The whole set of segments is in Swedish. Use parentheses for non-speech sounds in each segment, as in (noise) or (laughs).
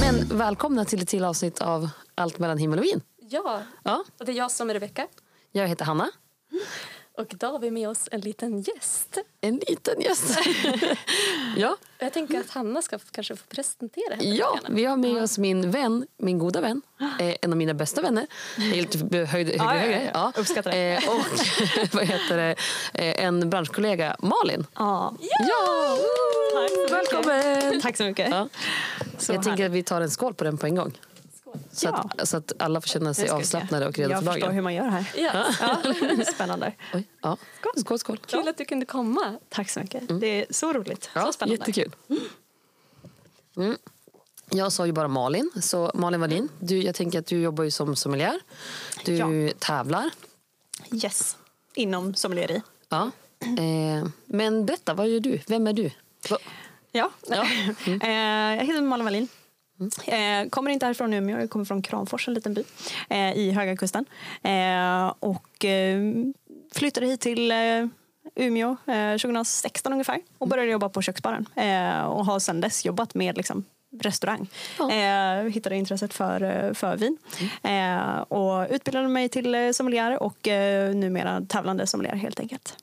Men välkomna till ett till avsnitt av Allt mellan himmel och vin. Ja, Ja, och det är jag som är Rebecka. jag heter Hanna. Och idag har vi med oss en liten gäst. En liten gäst. (laughs) ja, Jag tänker att Hanna ska kanske få presentera henne. ja, vi har med oss min vän, min goda vän. Eh, en av mina bästa vänner. Lite höjd, högre, Ja, ja, ja. högre. Ja. Uppskattar det. Eh, och (laughs) vad heter det? Eh, en branschkollega, Malin. Ja. Ja! Tack. Välkommen! Tack så mycket. Ja. Så jag tänker härligt. att vi tar en skål på den på en gång. Så, Ja. att, så att alla får känna sig Jag avslappnade och redo Jag för förstår dagen. hur man gör här. Ja. Ja, (laughs) spännande. Oj, ja. Skål, skål. skål. Kul att du kunde komma. Tack så mycket. Det är så roligt. Ja, så spännande. Jättekul. Mm. Jag sa ju bara Malin, så Malin Wallin, du, jag tänker att du jobbar ju som sommelier. Du Ja. tävlar. Yes. Inom sommelieri. Ja. Eh, men berätta, vad gör du? Vem är du? Va- Ja. Ja. (laughs) Eh, jag heter Malin Wallin. Eh, kommer inte härifrån Umeå, jag kommer från Kramfors, en liten by eh, i Höga Kusten. Eh, och eh, flyttade hit till eh, Umeå eh, 2016 ungefär och började jobba på köksbaren. Eh, och har sedan dess jobbat med liksom, restaurang. Ja. Eh, hittade intresset för, för vin. Eh, och utbildade mig till sommelier och eh, numera tävlande sommelier helt enkelt.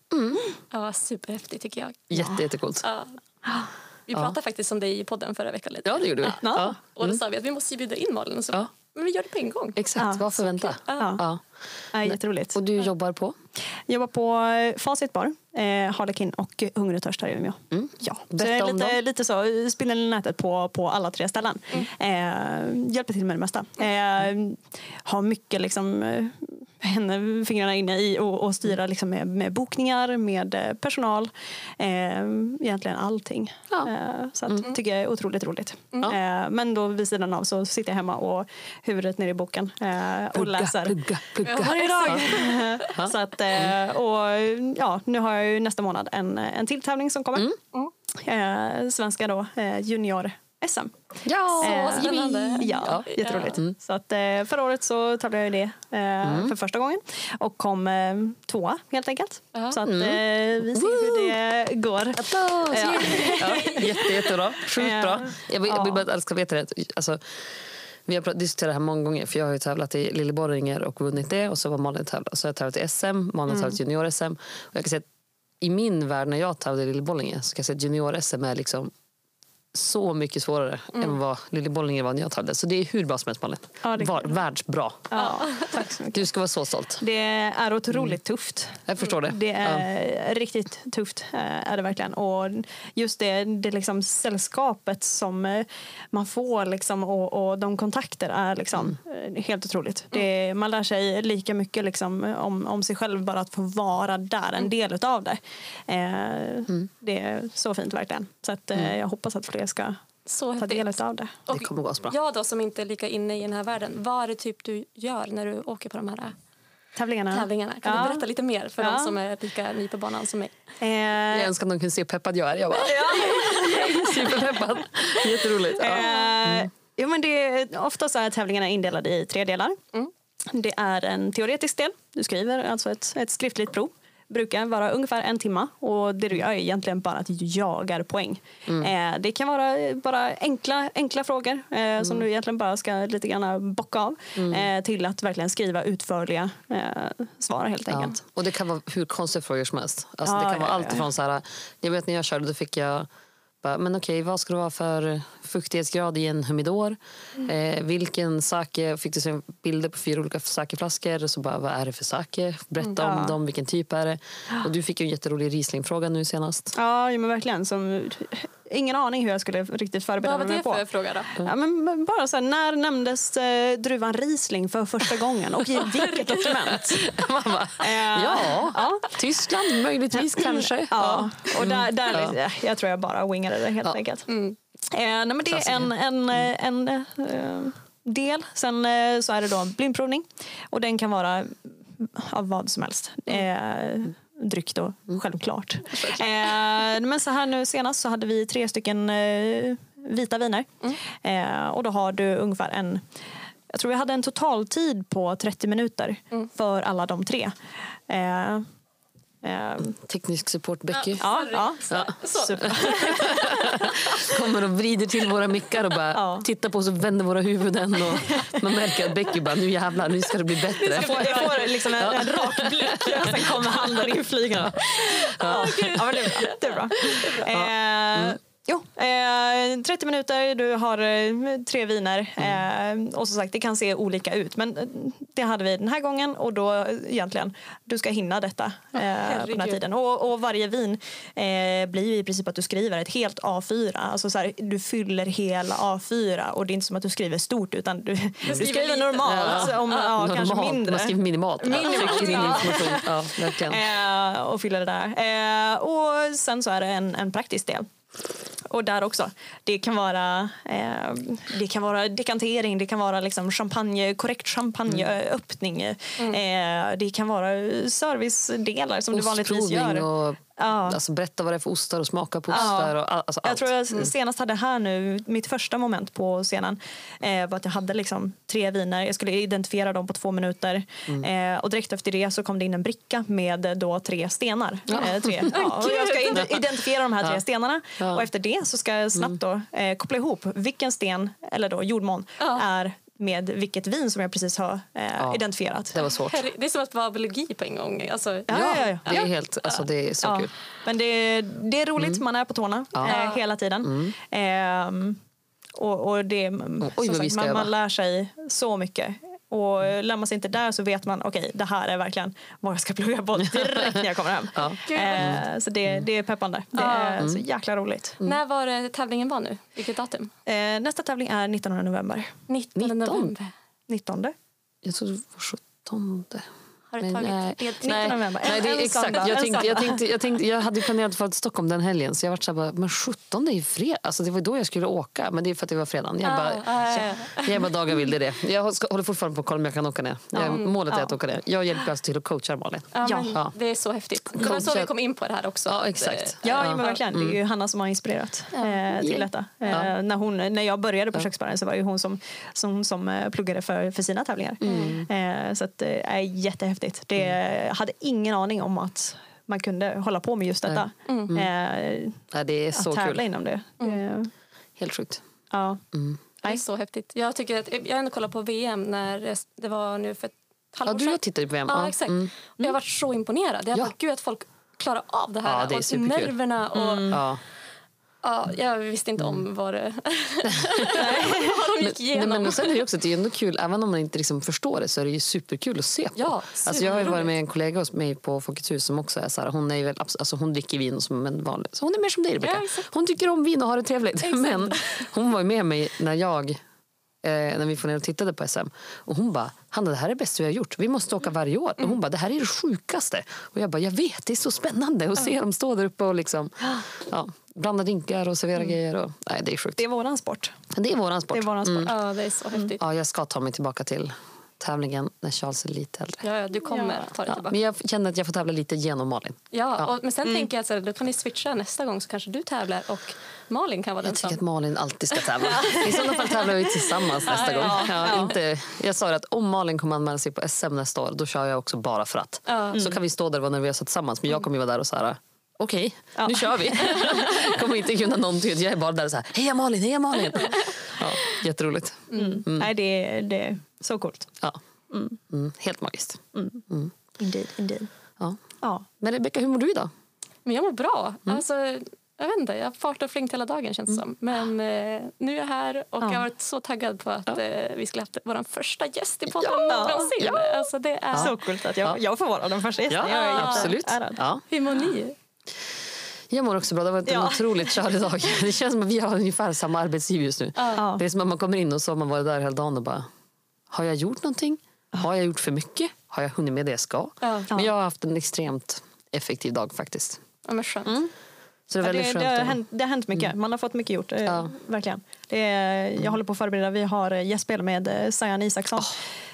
Ja, superhäftigt tycker jag. Jätte, jättecoolt. Ja. Vi pratade faktiskt om dig i podden förra veckan. Lite. Ja, det gjorde vi. Ja. Och då sa vi att vi måste ju bjuda in Malin. Och så. Men vi gör det på en gång. Exakt, Ja, varför vänta? Ja. Ja. Ja, jätteroligt. Och du jobbar på? jobbar på eh, Facit bar, eh, Harlekin och Hunger och Törst här i Umeå. Ja. Så Berätta jag är om lite, lite så, spindeln i nätet på, på alla tre ställen. Eh, hjälper till med det mesta. Eh, har mycket liksom, eh, henne, fingrarna inne i och, och styra liksom med, med bokningar, med eh, personal. Eh, egentligen allting. Ja. Eh, så att, tycker jag är otroligt roligt. Ja. Eh, men då vid sidan av så sitter jag hemma och huvudet ner i boken eh, och läser. plugga, plugga. Varje dag. (laughs) (laughs) Så att, eh, och ja, nu har jag ju nästa månad en, en till tävling som kommer. Eh, svenska då, eh, junior-SM. Ja, Eh, spännande. Ja, Ja. jätteroligt. Mm. Så att, eh, förra året så tävlade jag i det eh, för första gången och kom eh, tvåa helt enkelt. Ja. Så att, eh, vi ser hur det går. Applås! Ja. Ja, jätte, jättebra. Sjukt bra. Jag vill, jag vill bara att alla ska veta det. Alltså, vi har diskuterat det här många gånger. För Jag har ju tävlat i Lilleborringer och vunnit det. Och så var Malin tävlat. Så har jag tävlat i SM. Malin har tävlat i junior-SM. Och jag kan säga I min värld när jag tävlade i Lilleborringer så kan jag säga att junior-SM är liksom så mycket svårare än vad Lilleborringer var när jag tävlade. Så det är hur bra som helst Malin. Ja, var, världsbra. Ja, (laughs) tack så mycket. Du ska vara så stolt. Det är otroligt tufft. Jag förstår det. Det är riktigt tufft, eh, är det verkligen. Och just det, det liksom sällskapet som eh, man får liksom, och, och de kontakter är liksom eh, helt otroligt. Det, man lär sig lika mycket liksom, om, om sig själv bara att få vara där, en del av det. Eh, Det är så fint verkligen. Så att, jag hoppas att fler ska Så ta del av det. Det kommer gå bra. Jag då som inte är lika inne i den här världen. Vad är det typ du gör när du åker på de här Tävlingarna. tävlingarna? Kan Ja. du berätta lite mer för Ja. de som är lika ny på banan som mig? Eh, Jag önskar att de kunde se hur peppad jag är. Jag bara, (laughs) (laughs) superpeppad. Jätteroligt. Ja. Eh, jo, men det är, ofta så är tävlingarna indelade i tre delar. Det är en teoretisk del. Du skriver alltså ett, ett skriftligt prov. Brukar vara ungefär en timme och det du gör är egentligen bara att du jagar poäng. Eh, det kan vara bara enkla, enkla frågor eh, som du egentligen bara ska lite grann bocka av eh, till att verkligen skriva utförliga eh, svar helt Ja. enkelt. Och det kan vara hur konstiga frågor som helst. Alltså, Ja, det kan vara ja, allt ja. ifrån så här, jag vet när jag körde då fick jag bara, men okej, vad ska det vara för fuktighetsgrad i en humidor? Eh, vilken sake, fick du se bilder på fyra olika sakeflaskor. Så bara, vad är det för sake? Berätta om Ja. dem, vilken typ är det? Och du fick ju en jätterolig Riesling-fråga nu senast. Ja men verkligen. Som, ingen aning hur jag skulle riktigt förbereda Vad var mig det på. för fråga då? Ja, men bara så här, när nämndes eh, druvan Riesling för första gången och i (laughs) vilket dokument? Bara, Eh, ja, ja. Tyskland möjligtvis kanske. Ja, och där, där Ja. jag, jag tror jag bara wingade det helt Ja. enkelt. Mm. Eh, nej, men det är en, en, eh, en eh, del. Sen eh, så är det då en blindprovning. Och den kan vara av vad som helst. Eh, dryck då, självklart. (laughs) Eh, men så här nu senast så hade vi tre stycken eh, vita viner. Eh, och då har du ungefär en jag tror vi hade en totaltid på 30 minuter för alla de tre. Eh, Eh, Teknisk support Becky ja, ja. Ja. (laughs) Kommer och vrider till våra mickar och bara Ja. tittar på oss och vänder våra huvuden. Och man märker att Becky bara, nu jävlar, nu ska det bli bättre. Jag får, jag får liksom en, en rak blick och sen kommer handen inflygande. Ja. Ja, men det är bra. Det är bra. Eh, Jo, eh, 30 minuter, du har eh, tre viner. Eh, och som sagt, det kan se olika ut. Men eh, det hade vi den här gången och då eh, egentligen, du ska hinna detta eh, på den här tiden. Och, och varje vin blir i princip att du skriver ett helt A4. Alltså så här, du fyller hela A4 och det är inte som att du skriver stort utan du, du skriver, lite. normalt. Ja. Om, ja, kanske Normalt, mindre. Man skriver minimalt. Minimalt, ja. Ja, (laughs) och fylla det där. Och sen så är det en, en praktisk del. Och där också. Det kan vara, eh, det kan vara dekantering, det kan vara liksom champagne, korrekt champagneöppning. Eh, det kan vara servicedelar som du vanligtvis Ostprovning gör. och Ja. alltså, berätta vad det är för ostar och smaka på Ja. ostar. Och, all- alltså, Jag allt. tror jag senast hade här nu, mitt första moment på scenen eh, var att jag hade liksom tre viner. Jag skulle identifiera dem på två minuter. Eh, och direkt efter det så kom det in en bricka med eh, då tre stenar. Eh, tre. (laughs) Ja, och jag ska id- identifiera de här tre Ja. stenarna Ja. och efter det så ska jag snabbt då, eh, koppla ihop vilken sten, eller då jordmån, Ja. är med vilket vin som jag precis har eh, Ja. identifierat. Det var svårt. Herre, Det är som att vara biologi på en gång. Alltså, Ja, ja, ja. Det är, helt, alltså, det är så Ja, kul. Men det, det är roligt, man är på tårna Ja. eh, hela tiden. Ehm, och, och det, vi sagt, man, man lär sig så mycket. Och man sig inte där så vet man okej, det här är verkligen vad jag ska plugga på (laughs) direkt när jag kommer hem. Ja. Eh, så det, det är peppande. Det Ja. är så jäkla roligt. När var det tävlingen var nu? Vilket datum? Eh, nästa tävling är 19 november. 19 19? november. 19. Jag tror det var 17. Har Men, tagit? Nej, november. En- nej, det är en exakt. söndag. Jag, tänkte, jag, tänkte, jag, tänkte, jag hade planerat att fara till Stockholm den helgen så jag var så här bara, men 17 det är ju fredag. Alltså det var då jag skulle åka, men det är för att det var fredagen. Jag bara, Ah, ja, ja. jag bara dagar vill det är det. Jag ska- håller fortfarande på att kolla om jag kan åka ner. Jag, målet är Ja. att åka ner. Jag hjälper alltså till att coacha Malin. Ja, Ja. men Ja. Det är så häftigt. Det var så vi kom in på det här också. Ja, att, exakt. eh, Ja, Ja. men verkligen. Det är ju Hanna som har inspirerat eh, till detta. Eh, Ja. när, hon, när jag började på köksbaren så var det ju hon som, som, som eh, pluggade för, för sina tävlingar. Eh, så att, det är jättehäftigt. Det jag hade ingen aning om att man kunde hålla på med just detta. Eh, Ja, det är att så tävla kul. inom det. Eh, Helt sjukt. ja. Det är så häftigt. Jag, tycker att, jag har ändå kollat på VM när det var nu för ett Ja, halvår du sedan. har tittat på VM. Ja, Ja, exakt. mm. Och jag har varit så imponerad. Jag Ja. bara, gud att folk klarar av det här. Ja, det är och. Mm. nerverna och... Ja. Ja, jag visste inte om vad det... (laughs) (laughs) vad de gick Nej, igenom. men sen är det också det är ändå kul, även om man inte liksom förstår det så är det ju superkul att se på. Ja, alltså jag har varit med en kollega hos mig på Folkets hus som också är så här, hon är väl, alltså hon dricker vin som en vanlig, så hon är mer som dig Rebecka. Ja, hon tycker om vin och har det trevligt. Exakt. Men hon var ju med mig när jag eh, när vi får ner och tittade på SM. Och hon bara, Hanna det här är det bästa vi har gjort. Vi måste åka varje år. Och hon bara, det här är det sjukaste. Och jag bara, jag vet, det är så spännande att se dem stå där uppe och liksom, ja, blanda drinkar och servera grejer. Och, nej, det är sjukt. Det är våran sport. Det är våran sport. Det är våran sport. Ja, det är så häftigt. Ja, jag ska ta mig tillbaka till tävlingen när Charles är lite äldre. Ja, ja, du kommer Ja. ta Ja, tillbaka. men jag känner att jag får tävla lite genom Malin. Ja, Ja. Och, men sen tänker jag att så här, då kan ni switcha nästa gång så kanske du tävlar och Malin kan vara den Jag tycker som... att Malin alltid ska tävla. (laughs) I sådana fall tävlar vi tillsammans nästa gång. Ja, Inte, jag sa att om Malin kommer anmäla sig på SM nästa år, då kör jag också bara för att. Ja. Så kan vi stå där och vara nervösa tillsammans. Men jag kommer ju vara där och så här, okej, Ja. nu kör vi. (laughs) (laughs) kommer inte kunna någonting. Jag är bara där och så här, heja Malin, heja Malin. Ja, jätteroligt. Nej, det, är- det är så coolt. Ja. Mm, helt magiskt. Indeed, indeed. Ja. Ja. Men Rebecka, hur mår du idag? Men jag mår bra. Mm. Alltså, jag vet inte, jag och flängt hela dagen känns det som. Men eh, nu är jag här och Ja. jag har varit så taggad på att eh, vi skulle haft vår första gäst i podden Ja. någonsin. Ja. Alltså, det är... Så coolt att jag, jag får vara den första gästen. jag är absolut. jätteärad. Ja. Hur mår ni? Jag mår också bra. Det har varit en Ja. otroligt körig dag. Det känns som att vi har ungefär samma arbetsliv just nu. Ja. Det är som att man kommer in och så har man varit där hela dagen och bara Har jag gjort någonting? Har jag gjort för mycket? Har jag hunnit med det jag ska? Ja. Men jag har haft en extremt effektiv dag faktiskt. Ja, men skönt. Så det är Ja, det, skönt. det, har hänt, det har hänt mycket. Man har fått mycket gjort. eh, Ja. Verkligen. Det är, jag håller på att förbereda. Vi har eh, gästspel med eh, Sajan Isaksson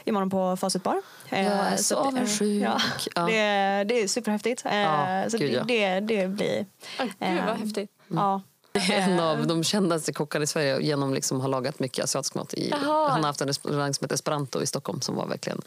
imorgon på Facit Bar. Eh, Jag är så avundsjuk. Ja, Ja. Det, är- det är superhäftigt. Eh, Ja, så gud, det, ja. det, det blir... Gud Eh, vad häftigt. Ja. En av de kändaste kockarna i Sverige genom liksom har lagat mycket asiatisk mat. I, han har haft en restaurang som heter Esperanto i Stockholm som var verkligen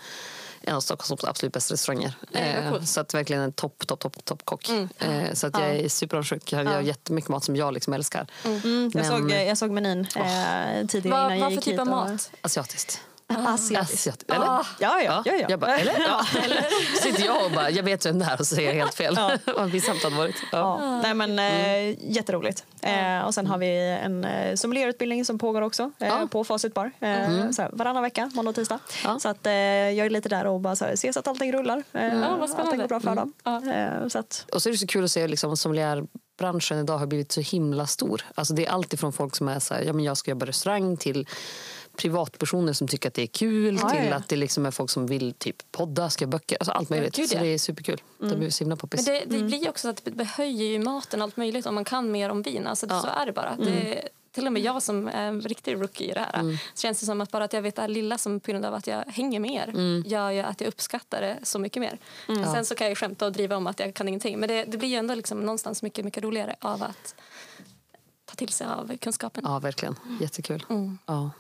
en av Stockholms absolut bästa restauranger. Eh, så att verkligen en topp, topp, topp, topp kock. Mm. Eh, så att jag är superavundsjuk. Jag gör jättemycket mat som jag liksom älskar. Mm, jag, Men- såg, jag såg menyn eh, tidigare Vad, innan jag vad för gick typ hit. av och- mat? Asiatiskt. Asiatiskt. Asiat. Eller? Ah. Ja, ja, ja. ja. Jag bara, eller? Ja. (laughs) Så sitter jag och bara, jag vet vem det är och så säger jag helt fel. Vad pinsamt det hade varit. Ja. Ja. Nej, men, eh, Jätteroligt. Eh, och sen har vi en eh, sommelierutbildning som pågår också eh, Ja. på Facit bar. Eh, här, varannan vecka, måndag och tisdag. Ja. Så att, jag är lite där och bara så här, ser så att allting rullar. Ja, vad allting går bra för dem. Ja. Eh, så att, Och så är det så kul att se liksom, sommelierbranschen idag har blivit så himla stor. Alltså, det är alltid från folk som är så här, ja, men jag ska jobba restaurang till privatpersoner som tycker att det är kul Ja, till ja. att det liksom är folk som vill typ podda, skriva böcker, alltså allt möjligt. gud, Så ja. det är superkul. Det blir så himla Men poppis. det, det blir ju också så att det höjer ju maten allt möjligt om man kan mer om vin. Alltså, Så är det bara. Det, till och med jag som är en riktig rookie i det här så känns det som att bara att jag vet det här lilla som på grund av att jag hänger mer gör ju att jag uppskattar det så mycket mer. Sen så kan jag skämta och driva om att jag kan ingenting men det, det blir ju ändå liksom någonstans mycket, mycket roligare av att ta till sig av kunskapen. Ja, verkligen. Jättekul. Mm. Ja.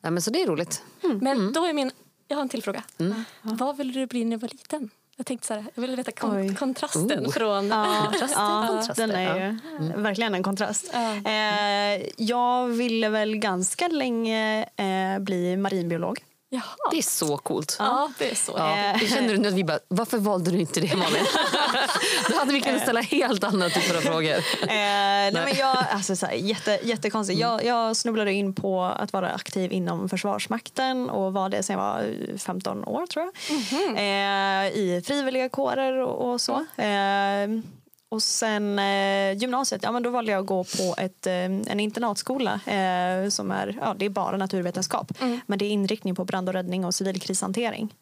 Ja, men så det är roligt. Men då är min, jag har en till fråga. Vad ville du bli när du var liten? Jag tänkte så här, jag ville veta kon- kontrasten Oh. från... Ja, (laughs) ja, den är ju verkligen en kontrast. Eh, jag ville väl ganska länge eh, bli marinbiolog. Jaha. Det är så coolt. Ja, det är så. Ja. Det känner du nu att vi bara, varför valde du inte det Malin? (laughs) Då hade vi kunnat ställa helt andra typer av frågor. Eh, nej. men jag, alltså, så här, jätte, jättekonstigt. Jag, jag snubblade in på att vara aktiv inom Försvarsmakten och var det sen jag var 15 år tror jag. Eh, I frivilliga kårer och, och så. Eh, och sen eh, gymnasiet, ja, men då valde jag att gå på ett, eh, en internatskola eh, som är, ja, det är bara naturvetenskap. Men det är inriktning på brand och räddning och civil krishantering.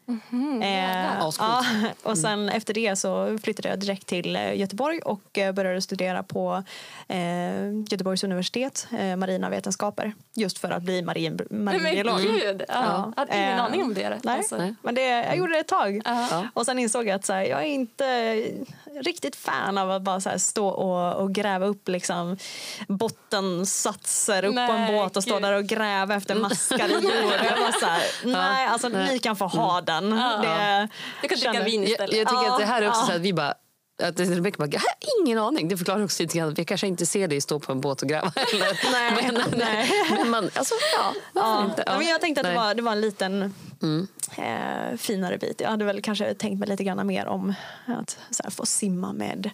Eh, Ascoolt. ja, och sen efter det så flyttade jag direkt till eh, Göteborg och eh, började studera på eh, Göteborgs universitet, eh, marina vetenskaper, just för att bli marin, Nej, men marinbiolog. gud! Ja. Jag hade ingen Eh, aning om det. Nej, Alltså. Nej. men det, jag gjorde det ett tag. Ja. Och sen insåg jag att så här, jag är inte riktigt fan av att bara så här, stå och, och gräva upp liksom, bottensatser upp på en Nej, båt och stå gud. där och gräva efter maskar i jorden. Jag (laughs) nej, alltså ni kan få ha den. Det, Du kan dricka vin Jag, istället. jag tycker Ja, att det här är också ja. så att vi bara att Rebecka bara, jag har ingen aning. Det förklarar också lite grann. att Vi kanske inte ser dig stå på en båt och gräva. (laughs) Eller, Nej, men, nej. men man, alltså, ja, varför Ja. inte? Ja, men jag tänkte att det Nej. var, det var en liten Mm. eh, finare bit. Jag hade väl kanske tänkt mig lite grann mer om att så här, få simma med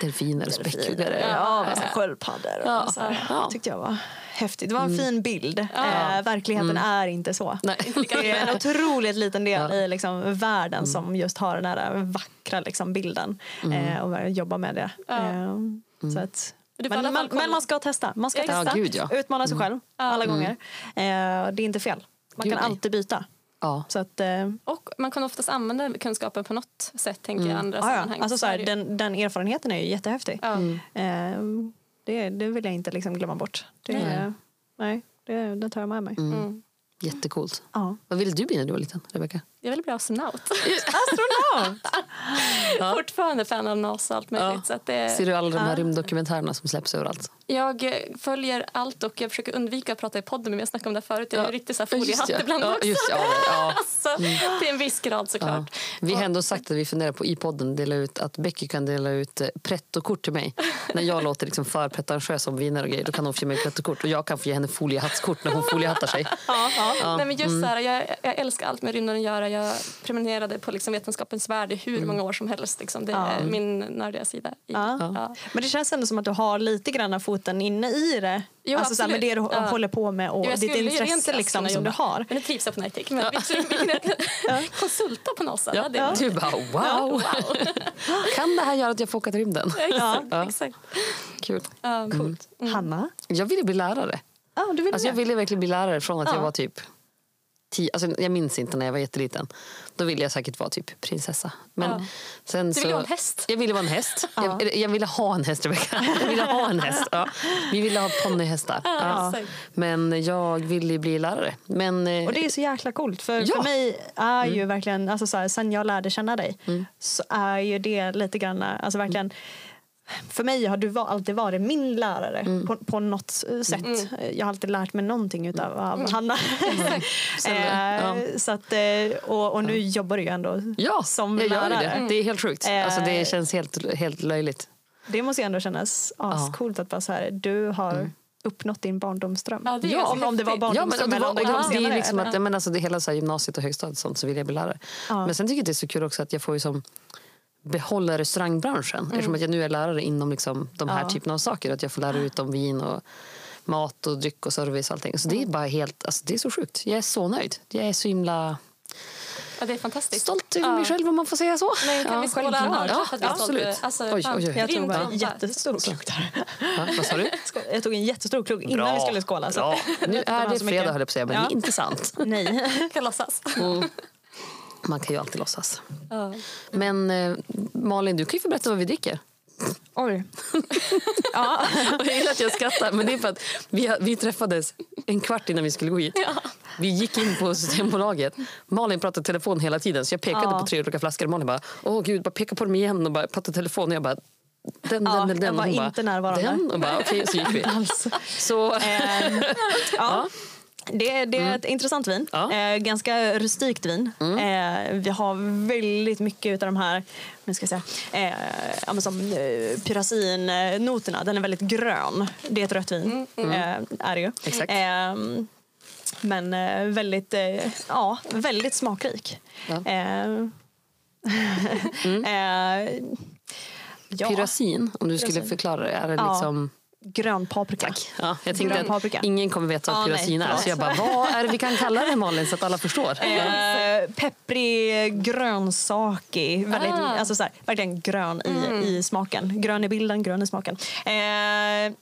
Delfiner och späckhuggare. Ja, här sköldpaddor. och Ja. Här. Ja. tyckte jag var häftigt. Det var en fin bild. Eh, verkligheten är inte så. Nej. (laughs) Det är en otroligt liten del i liksom, världen som just har den där vackra liksom, bilden eh, och börjar jobba med det. Eh, så att, men, man, men man ska testa. Man ska Ja, testa. gud, ja. Utmana sig själv alla gånger. Eh, det är inte fel. Man Gud, kan alltid byta. Ja. Så att, eh, Och man kan oftast använda kunskapen på något sätt tänker jag i andra ja, ja. sammanhang. Alltså, så här, den, den erfarenheten är ju jättehäftig. Ja. Eh, det, det vill jag inte liksom glömma bort. Det, Nej. nej. det, det tar jag med mig. Mm. Jättecoolt. Ja. Vad ville du bli när du var liten, Rebecka? Jag vill bli astronaut. (laughs) Astronaut! Fortfarande fan av NASA och allt möjligt. Ja. Så att det, Ser du alla de här rymddokumentärerna som släpps överallt? Jag eh, följer allt och jag försöker undvika att prata i podden men jag snackade om det förut. Jag är Ja. riktigt så här Ja, foliehatt ja. ibland Ja, också. just ja, det- ja. (laughs) Alltså, Till en viss grad Ja. såklart. Vi har ändå sagt att vi funderar på i podden dela ut, att Becky kan dela ut eh, pretto-kort till mig. när jag låter liksom för pretentiös om viner och grejer då kan hon få ge mig pretto-kort och jag kan få ge henne foliehattskort när hon foliehattar sig. (laughs) Ja, ja. Nej, men just Mm. så här, jag, jag älskar allt med rymden att göra. Jag prenumererade på liksom vetenskapens värld i hur Mm. många år som helst. Liksom. Det är min nördiga sida. I, Ja. Ja. Men det känns ändå som att du har lite grann foten inne i det. Jo, alltså så här, med det du. Ja. håller på med och Jo, ditt intresse liksom, som du har. Men nu trivs jag på Nitec. Men kunna (laughs) konsulta på NASA. Ja. Det är Du bara wow! wow. (laughs) Kan det här göra att jag får åka till rymden? Exakt. Ja. Kul. Ja, coolt. Hanna? Jag ville bli lärare. Ja, du vill Alltså jag ville verkligen bli lärare från att Ja. jag var typ tio, alltså jag minns inte när jag var jätteliten. Då ville jag säkert vara typ prinsessa. Men Ja. sen Du så, ville vara en häst? Jag ville vara en häst. (laughs) Ja. Jag, jag ville ha en häst, Rebecka. Jag ville ha en häst. Ja. Vi ville ha ponnyhästar. Ja. Men jag ville ju bli lärare. Men, eh, Och det är så jäkla coolt. För, Ja. Mm. för mig är ju verkligen, alltså så här, sen jag lärde känna dig så är ju det lite grann, alltså verkligen för mig har du alltid varit min lärare Mm. på, på något sätt. Jag har alltid lärt mig någonting utav av Hanna. (laughs) Ja. Eh, så att, eh, och, och nu jobbar du ju ändå Ja, som jag gör ju lärare. det. Det är helt sjukt. Alltså, det Eh, känns helt, helt löjligt. Det måste ju ändå kännas ascoolt att bara så här, du har uppnått din barndomsdröm. Ja, ja, om, om det var. Ja, men, barndomsdröm det, var, det det, är senare. liksom eller? att, men alltså, det hela så här, gymnasiet och högstadiet sånt, så vill jag bli lärare. Ja. Men sen tycker jag det är så kul också att jag får ju som behålla restaurangbranschen. Eftersom att jag nu är lärare inom liksom de här Mm. Ja. typerna av saker. Att jag får lära ut om vin och mat och dryck och service och allting. Så Mm. det är bara helt, alltså, det är så sjukt. Jag är så nöjd. Jag är så himla Ja, det är fantastiskt. stolt över Ja. mig själv om man får säga så. Men kan Ja, vi skåla? självklart. Ja, Ja, absolut. Alltså, Oj, oj, oj. Jag tog bara en jättestor klunk där. Ja, vad sa du? Jag tog en jättestor klunk innan vi skulle skåla. Så. Bra. Nu är det fredag höll jag på att säga, men Ja. det är inte sant. Nej. (laughs) Kan låtsas. Mm. Man kan ju alltid låtsas. Ja. Men eh, Malin, du kan ju få berätta vad vi dricker. Oj. (laughs) ja. Och jag gillar att jag skrattar, men det är för att vi, vi träffades en kvart innan vi skulle gå hit. Vi gick in på Systembolaget. Malin pratade telefon hela tiden, så jag pekade Ja. på tre olika flaskor. Malin bara, åh gud, bara peka på dem igen och bara pratade telefon. Och jag bara, den, Ja, den eller den. jag var inte bara, närvarande. Den? Och bara, okej, så gick vi. (laughs) Alls. Så, Ehm, ja. (laughs) Det, det är ett intressant vin. Ja. Mm. Eh, ganska rustikt vin. Eh, vi har väldigt mycket av de här nu ska jag säga, eh, som eh, pyrazinnoterna. Den är väldigt grön. Det är ett rött vin. Eh, är det ju. Exakt. Ehm, men eh, väldigt, eh, ja, väldigt smakrik. Ja. Eh, (laughs) eh, ja, pyrasin, om du skulle förklara det. Är det Ja. Grön paprika. Ja, jag tänkte Grön paprika. att ingen kommer veta vad pyrasin är. Så jag bara, vad är det vi kan kalla det Malin så att alla förstår? Eh, pepprig, grönsakig. Väldigt, Ah. alltså så här, verkligen grön i, i smaken. Grön i bilden, grön i smaken. Eh,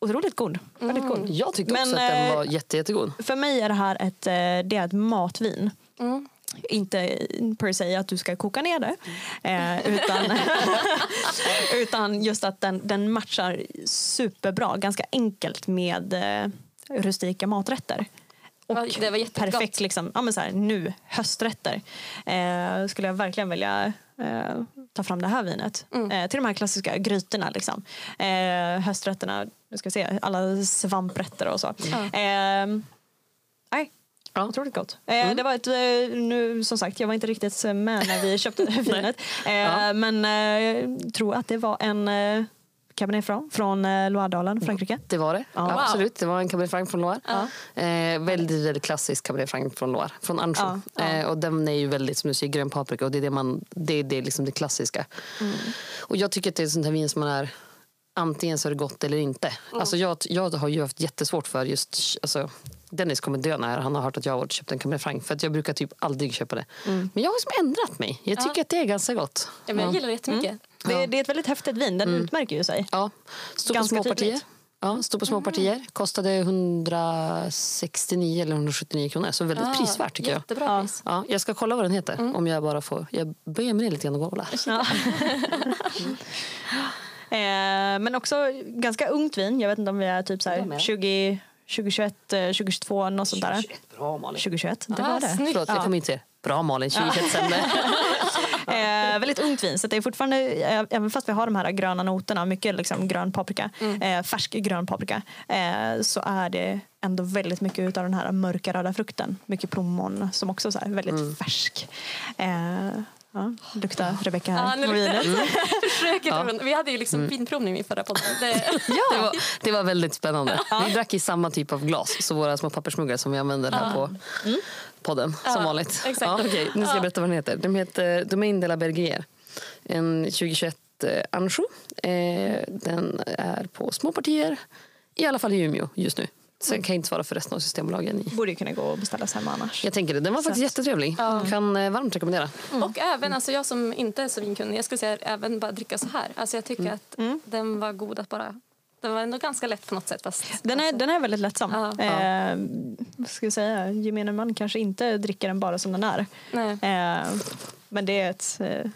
otroligt god. Väldigt god. Jag tyckte också Men, att den eh, var jätte, jättegod. För mig är det här ett, eh, det är ett matvin. Mm. Inte per se att du ska koka ner det, eh, utan, (laughs) utan just att den, den matchar superbra, ganska enkelt med eh, rustika maträtter. Och Ja, det var jättegott. perfekt liksom, ja, men så här, nu, hösträtter. Eh, skulle jag verkligen vilja eh, ta fram det här vinet. Mm. Eh, till de här klassiska grytorna. Liksom. Hösträtterna, nu ska vi se, alla svamprätter och så. Nej, Ja. Otroligt gott. Eh, Det var ett, eh, nu, som sagt, jag var inte riktigt med när vi (laughs) köpte vinet. Eh, Ja. Men eh, tror att det var en eh, Cabernet Franc från eh, Loiredalen, Frankrike. Det var det. Ja. Absolut. Det var en Cabernet Franc från Loire. Ja. Eh, väldigt, väldigt klassisk Cabernet Franc från Loire. Från Anjou. Ja. Eh, och den är ju väldigt, som du säger, grön paprika. Och det är det, man, det, är- det, är liksom det klassiska. Mm. Och jag tycker att det är ett sånt här vin som man är antingen så är det gott eller inte. Alltså jag, jag har ju haft jättesvårt för just... Alltså, Dennis kommer dö när han har hört att jag har köpt en Cabernet Franc. För att jag brukar typ aldrig köpa det. Mm. Men jag har liksom ändrat mig. Jag tycker Ja. att det är ganska gott. Ja, men jag gillar det jättemycket. Det, det är ett väldigt häftigt vin, den utmärker ju sig. Ja, står på Ganska små partier. tydligt. Ja, står på små partier. Kostade 169 eller 179 kronor. Så väldigt Ah, prisvärt tycker jag. Jättebra Ja. pris. Ja, jag ska kolla vad den heter. Om jag bara får. Jag böjer mig ner lite grann och kolla. Ja. (laughs) eh, men också ganska ungt vin. Jag vet inte om vi är typ så Jag här med. 20, 2021, eh, 2022, något sånt där. Bra Malin. 2021, det Ah, var det. snyggt. Förlåt, jag kommer inte Bra Malin, 2021 sämre. (laughs) Eh, väldigt ungt vin, så det är fortfarande, eh, även fast vi har de här gröna noterna, mycket liksom grön paprika, eh, färsk grön paprika, eh, så är det ändå väldigt mycket av den här mörka röda frukten. Mycket plommon som också är väldigt färsk. Ja, luktar Rebecka Ja, här nu på luktar vinet. (laughs) Försöket runt- Vi hade ju liksom vinprovning i förra podden. Det, (laughs) Det, var, det var väldigt spännande. Vi drack i samma typ av glas. Så våra små pappersmuggar som vi använder här på podden. Som Ja, vanligt. exakt. Ja, okej, nu ska jag berätta vad den heter. Den heter Domaine de la Bergier. En 2021 eh, Anjou. Eh, den är på små partier. I alla fall i Umeå just nu. Sen kan jag inte svara för resten av Systembolagen. I. Borde ju kunna gå och beställas hemma annars. Jag tänker det. Den var faktiskt Så. jättetrevlig. Kan eh, varmt rekommendera. Och även, alltså jag som inte är så vinkunnig, jag skulle säga även bara dricka så här. Alltså jag tycker att den var god att bara... Den var ändå ganska lätt på något sätt. Fast, Den är, alltså, den är väldigt lättsam. Ja. Eh, vad ska jag säga? Gemene man kanske inte dricker den bara som den är. Nej. Eh, men det är ett eh,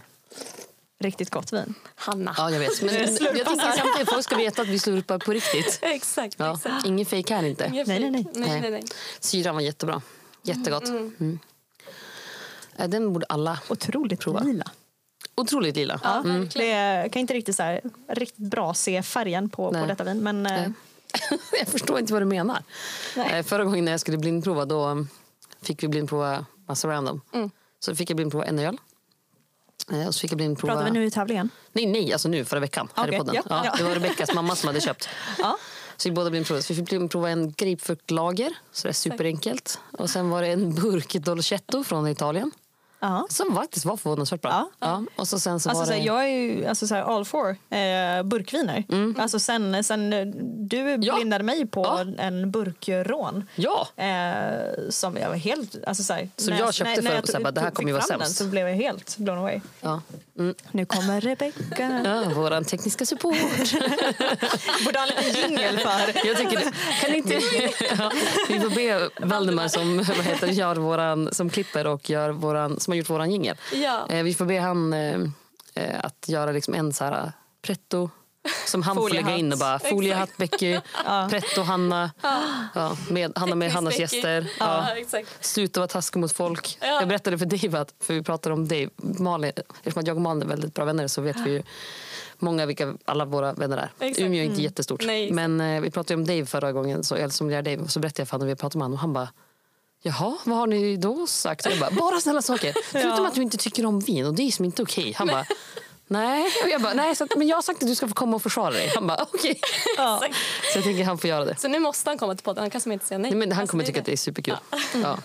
riktigt gott vin. Hanna. Ja, jag vet. Men (laughs) jag tycker samtidigt att folk ska veta att vi slurpar på riktigt. (laughs) Exakt. Ja, exakt. ingen fake här inte. Nej, nej, nej. nej, nej, nej. Syran var jättebra. Jättegott. Mm. Eh, Den borde alla Otroligt Prova. lila. Otroligt lila. Ja, verkligen. det är, jag kan inte riktigt, så här, riktigt bra se färgen på, på detta vin. Men, eh, (laughs) jag förstår inte vad du menar. Nej. Eh, Förra gången när jag skulle blindprova då um, fick vi blindprova massa random. Mm. Så fick jag blindprova en öl. Eh, Och så fick jag blindprova... pratar vi nu i tävlingen? Nej, nej, alltså nu förra veckan. Här Okej, i podden. ja, Ja, ja. Det var Rebeckas mamma som hade köpt. (laughs) Ja. Så vi båda blindprovade. Så vi fick blindprova en grapefruktlager. Så det är superenkelt. Och sen var det en burk Dolcetto från Italien. Ja. Som faktiskt var förvånansvärt bra. Ja. Och så sen så Alltså, var det... jag är ju alltså, så all for eh, burkviner. Alltså, sen, sen du Mm. Ja. blindade mig på Ja. en burkrån. Ja! Eh, som jag var helt... Alltså, så Så när jag köpte när, för- jag bara, det här kommer ju vara fram den sämst. Så blev jag helt blown away. ja. Mm. Nu kommer Rebecca. (laughs) ja våran tekniska support. (laughs) Borde ha en liten jingel för. (laughs) Jag tycker det. Kan inte... ja, vi får be Valdemar som, vad heter, gör våran, som klipper och gör våran, som har gjort våran jingel. Ja. Eh, vi får be han eh, eh, att göra liksom en så här pretto som han får lägga in och bara foliehatt Becky, pretto Hanna, ja, med, Hanna med Hannas gäster. Ja, Ja. Sluta vara taskig mot folk. Ja. Jag berättade för Dave, att, för vi pratade om Dave, Malin, eftersom att jag och Malin är väldigt bra vänner så vet vi ju många vilka alla våra vänner är. Exakt. Umeå är inte jättestort. Nej. Men eh, vi pratade om Dave förra gången, så, eller som jag Dave, och så berättade jag för honom vi pratade om honom och han bara Jaha, vad har ni då sagt? Jag bara, bara snälla saker. (laughs) Förutom att du inte tycker om vin och det är som inte okej. Han bara, nej. Och jag bara, nej, så att, men jag har sagt att du ska få komma och försvara dig. Han bara, (laughs) okej. Ja. (laughs) Så jag tänker han får göra det. Så nu måste han komma till podden. Han kan som inte säga nej. Nej, men han Alltså, kommer det tycka att det är superkul. Ja.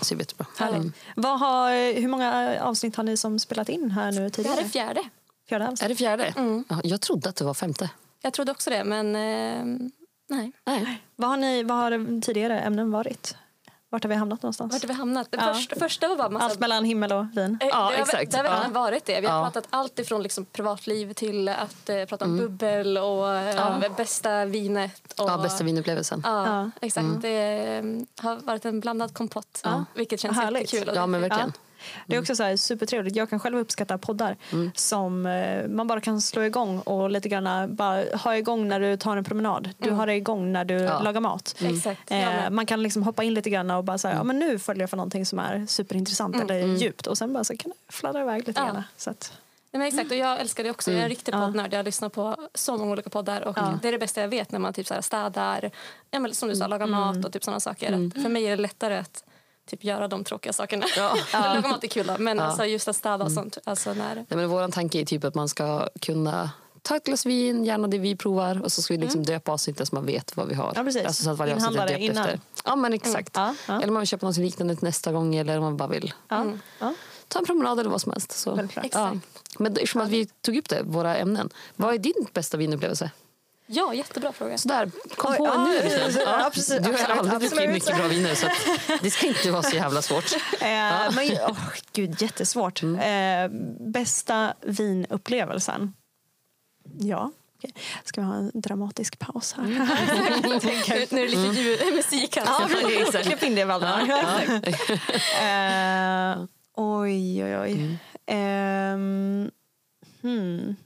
Så det är. Härligt. Vad har, hur många avsnitt har ni som spelat in här nu Det tidigare? här är fjärde. Fjärde alltså. Är det fjärde? Ja, jag trodde att det var femte. Jag trodde också det, men eh, nej. Nej. Vad har, ni, vad har tidigare ämnen varit? Vart har vi hamnat någonstans? Vart har vi hamnat? Det Ja. första, första var bara massa... Allt mellan himmel och vin? Eh, Ja, det har, exakt. Det har Ja. varit det. Vi har Ja. pratat allt ifrån liksom privatliv till att eh, prata om Mm. bubbel och eh, bästa vinet. Och, Ja, bästa vinupplevelsen. Ja, Ja. exakt. Det eh, har varit en blandad kompott, vilket känns Härligt. jättekul. Ja, det- men verkligen. Det är också så här supertrevligt. Jag kan själv uppskatta poddar Mm. som eh, man bara kan slå igång och lite grann bara ha igång när du tar en promenad. Du har det igång när du Mm. Ja. lagar mat. Jag Eh, man kan liksom hoppa in lite grann och bara Mm. säga ja, men nu följer jag för någonting som är superintressant eller djupt och sen bara så kan det fladdra iväg lite Ja. grann. Så att, Nej, men exakt, och jag älskar det också. Jag är en riktig poddnörd. Jag lyssnar på så många olika poddar. Och Det är det bästa jag vet när man typ så här städar, ja, men som du sa, lagar mat och typ sådana saker. Att för mig är det lättare att typ göra de tråkiga sakerna. Ja. Laga mat är kul då, men alltså just att städa och sånt. Alltså när, Nej, men vår tanke är typ att man ska kunna ta ett glas vin, gärna det vi provar och så ska vi liksom döpa avsnittet så man vet vad vi har. Ja, precis. Alltså, så att varje avsnitt är döpt innan. efter. Ja, men exakt. Ja, ja. Eller man vill köpa något liknande nästa gång eller om man bara vill ja, ja. ta en promenad eller vad som helst. Så. Ja. Men eftersom att vi tog upp det, våra ämnen. Vad är din bästa vinupplevelse? Ja, jättebra fråga. Sådär, kom Oj, på ja, en nu. ja, ja, ja, precis. Du har Absolut, aldrig druckit absolut. mycket bra viner så det ska inte vara så jävla svårt. Eh, men, oh, gud, jättesvårt. Mm. Eh, bästa vinupplevelsen? Ja. okej. Ska vi ha en dramatisk paus här? (laughs) Nu, nu är det lite ljud, musik här. Ja, Ja. Klipp in det, Valdemar. (laughs) Eh, oj, oj, oj. Mm. Ehm, hmm.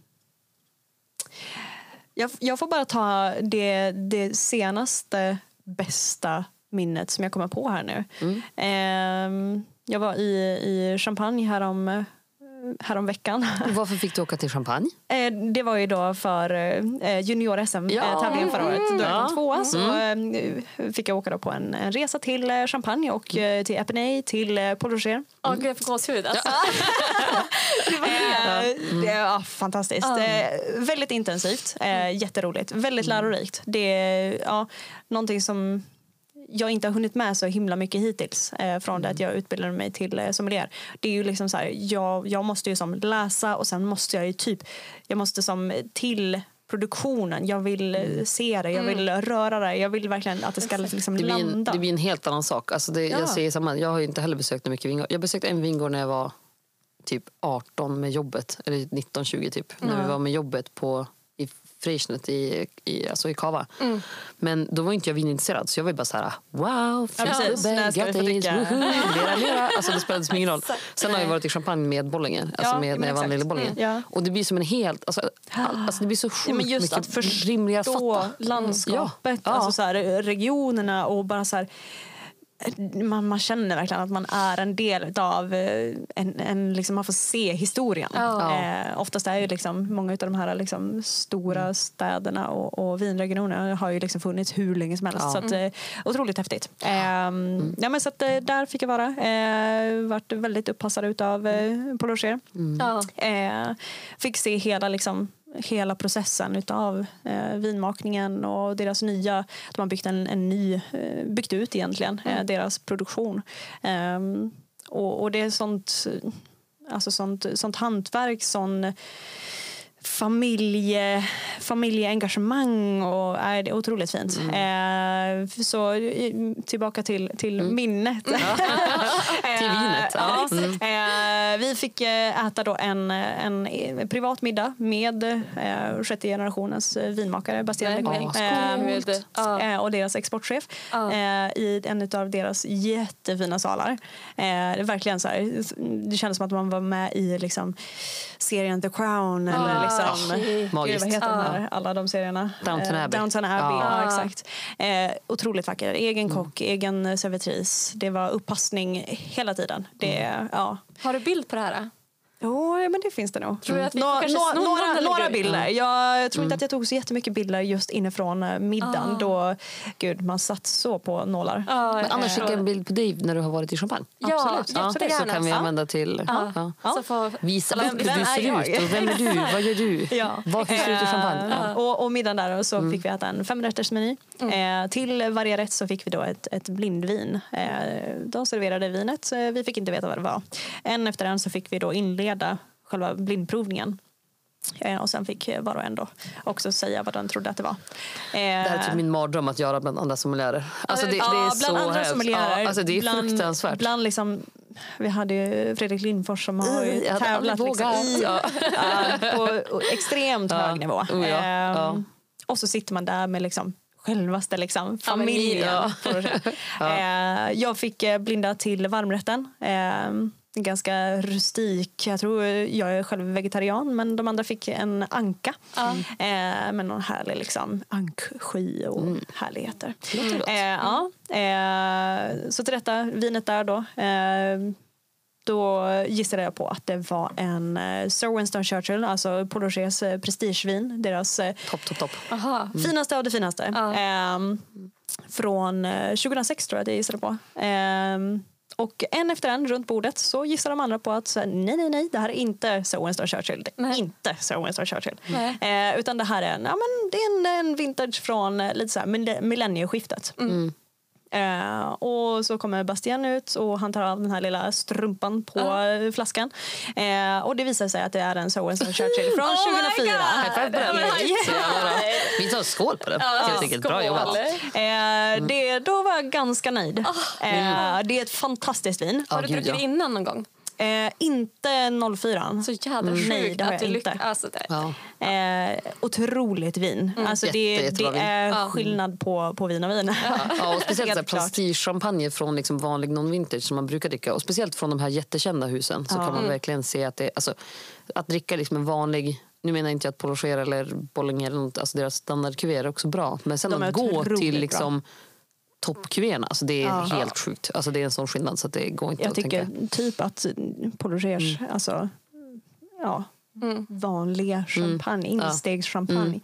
Jag, jag får bara ta det, det senaste bästa minnet som jag kommer på här nu. Mm. Ehm, jag var i, i Champagne härom, härom veckan. Varför fick du åka till Champagne? (laughs) Eh, Det var ju då för eh, junior-SM, Ja. eh, förra året. Då jag Ja. kom tvåa så eh, fick jag åka då på en, en resa till Champagne och till Epinay, till Paul Roger. Åh, gud, jag får gåshud. Alltså. (laughs) Det är ja, fantastiskt. Eh, väldigt intensivt, eh, jätteroligt, väldigt lärorikt. Det är ja, någonting som jag inte har hunnit med så himla mycket hittills eh, från det att jag utbildade mig till eh, sommelier. Det är ju liksom så här, jag, jag måste ju som läsa och sen måste jag ju typ, jag måste som till produktionen, jag vill eh, se det, jag vill röra det, jag vill verkligen att det ska liksom Det en, landa. det blir en helt annan sak. Alltså det, Ja. Jag säger samma. Jag har ju inte heller besökt mycket vingård. Jag besökte en vingård när jag var typ 18 med jobbet. Eller 19-20 typ. När vi var med jobbet på, Frejsnet i, i, alltså i Kava. Mm. Men då var inte jag vinintresserad så jag var bara så här wow, få grattis, lera, lera. (laughs) Alltså det spelade som ingen roll. Sen har jag varit i champagne med Bollinger. Alltså Ja, med, men när jag vann. Lille Bollinger. Mm. Ja. Och det blir som en helt, alltså, all, alltså det blir så Ja, sjukt men just mycket att förstå rimligare att fatta. landskapet, Ja. Ja. Alltså så här, regionerna och bara så här... man, man känner verkligen att man är en del av en, en liksom, man får se historien. Ja. Eh, oftast är ju liksom, många av de här liksom, stora städerna och, och vinregionerna har ju liksom funnits hur länge som helst. Ja. Så att, eh, otroligt häftigt. Eh, ja, men så att, eh, där fick jag vara. Eh, vart väldigt uppassad utav eh, Paul Rocher. Ja. Eh, fick se hela, liksom, hela processen utav eh, vinmakningen och deras nya, att man byggt en, en ny, eh, byggt ut egentligen eh, deras produktion. Ehm, och, och det är sånt, alltså sånt, sånt hantverk, sån familje, familjeengagemang och är det är otroligt fint. Eh, så eh, tillbaka till, till minnet. (laughs) Till vinet, ja. Eh, vi fick eh, äta då en, en eh, privat middag med eh, sjätte generationens eh, vinmakare Bastian men eh, eh, och deras exportchef eh, i en av deras jättefina salar. Eh, det, är verkligen så här, det kändes som att man var med i liksom, serien The Crown. Eller liksom, shit. Gud, vad heter de Ah. här, alla de serierna? Downton Eh, Abbey. Downton Abbey, Ja. ja. exakt. Eh, otroligt vacker. Egen Mm. kock, egen servitris. Det var uppassning hela tiden. Det, Mm. ja. Har du bild på det här? Jo, ja, men det finns det nog. Du några, några ut? bilder. Jag tror Mm. inte att jag tog så jättemycket bilder just inifrån eh, middagen. Ah. Då, gud, man satt så på nålar. Ja, Men annars skicka en bild på dig när du har varit i Champagne. Ja, Absolut. Ja, så kan vi använda till... Ja. Ja. Ja. Så får, Visa Vem- upp hur vem du är ser ut och vem är du? (laughs) Vad gör du? Ja. Vad finns det ut i Champagne? Eh, Ja. och, och middagen där och så Mm. fick vi äta en femrättersmeny. Eh, till varje rätt så fick vi då ett, ett blindvin. Eh, de serverade vinet. Vi fick inte veta vad det var. En efter en så fick vi då inleda själva blindprovningen. Eh, och sen fick var och en då också säga vad den trodde att det var. Eh, Det här är typ min mardröm att göra bland andra sommelierer. Alltså det, det är ja, bland så andra hemskt. Ja, alltså det är bland, fruktansvärt. Bland liksom, vi hade ju Fredrik Lindfors som har ju Jag tävlat liksom i, Ja. (laughs) ja, på extremt Ja. hög nivå. Oh, ja. Ehm, Ja. Och så sitter man där med liksom självaste liksom, Familjen. Ja. säga. Eh, jag fick eh, blinda till varmrätten. Eh, ganska rustik. Jag tror jag är själv vegetarian men de andra fick en anka. Ja. Eh, med någon härlig liksom, anksky och Mm. härligheter. Låter gott. Eh, ja, eh, så till detta vinet där då. Eh, då gissade jag på att det var en eh, Sir Winston Churchill, alltså Paul Rochers eh, prestigevin. Deras Topp, topp, topp. Aha. finaste av det finaste. Ehm, från eh, 2006 tror jag att jag gissade på. Och en efter en runt bordet så gissar de andra på att här, nej, nej, nej, det här är inte Sir Winston Churchill. Nej. inte Sir Winston Churchill. Eh, utan det här är ja, men det är en, en vintage från lite så här, mille- millennieskiftet. Mm. Eh, och så kommer Bastian ut och han tar av den här lilla strumpan på eh, flaskan. Eh, och det visar sig att det är en Sir Winston (laughs) Churchill från Oh my 2004. God! High five på den. Ja. Så jävla bra. Vi tar skål på den. helt enkelt. Bra jobbat. Eh, det, då var jag ganska nöjd. Eh, det är ett fantastiskt vin. Har du druckit ja. det innan någon gång? Eh, inte 04. Så jävla Mm. Nej, sjukt att du inte. lyckas. Alltså. Ja. Eh, otroligt vin. Alltså Jätte, det, det vin. är Ja. skillnad på, på vin och vin. Ja, och (laughs) speciellt så prestigechampagne från liksom vanlig non-vintage som man brukar dricka. Och speciellt från de här jättekända husen så Ja. kan man verkligen se att det alltså, att dricka liksom en vanlig nu menar jag inte att Paul Rocher eller Bollinger eller något, alltså deras standardkuvert är också bra. Men sen De att gå till bra. Toppkuverterna, alltså det är Ja. helt sjukt. Alltså det är en sån skillnad så att det går inte Jag att tycker tänka. typ att Paul Rogers, alltså, ja, vanliga champagne, instegschampagne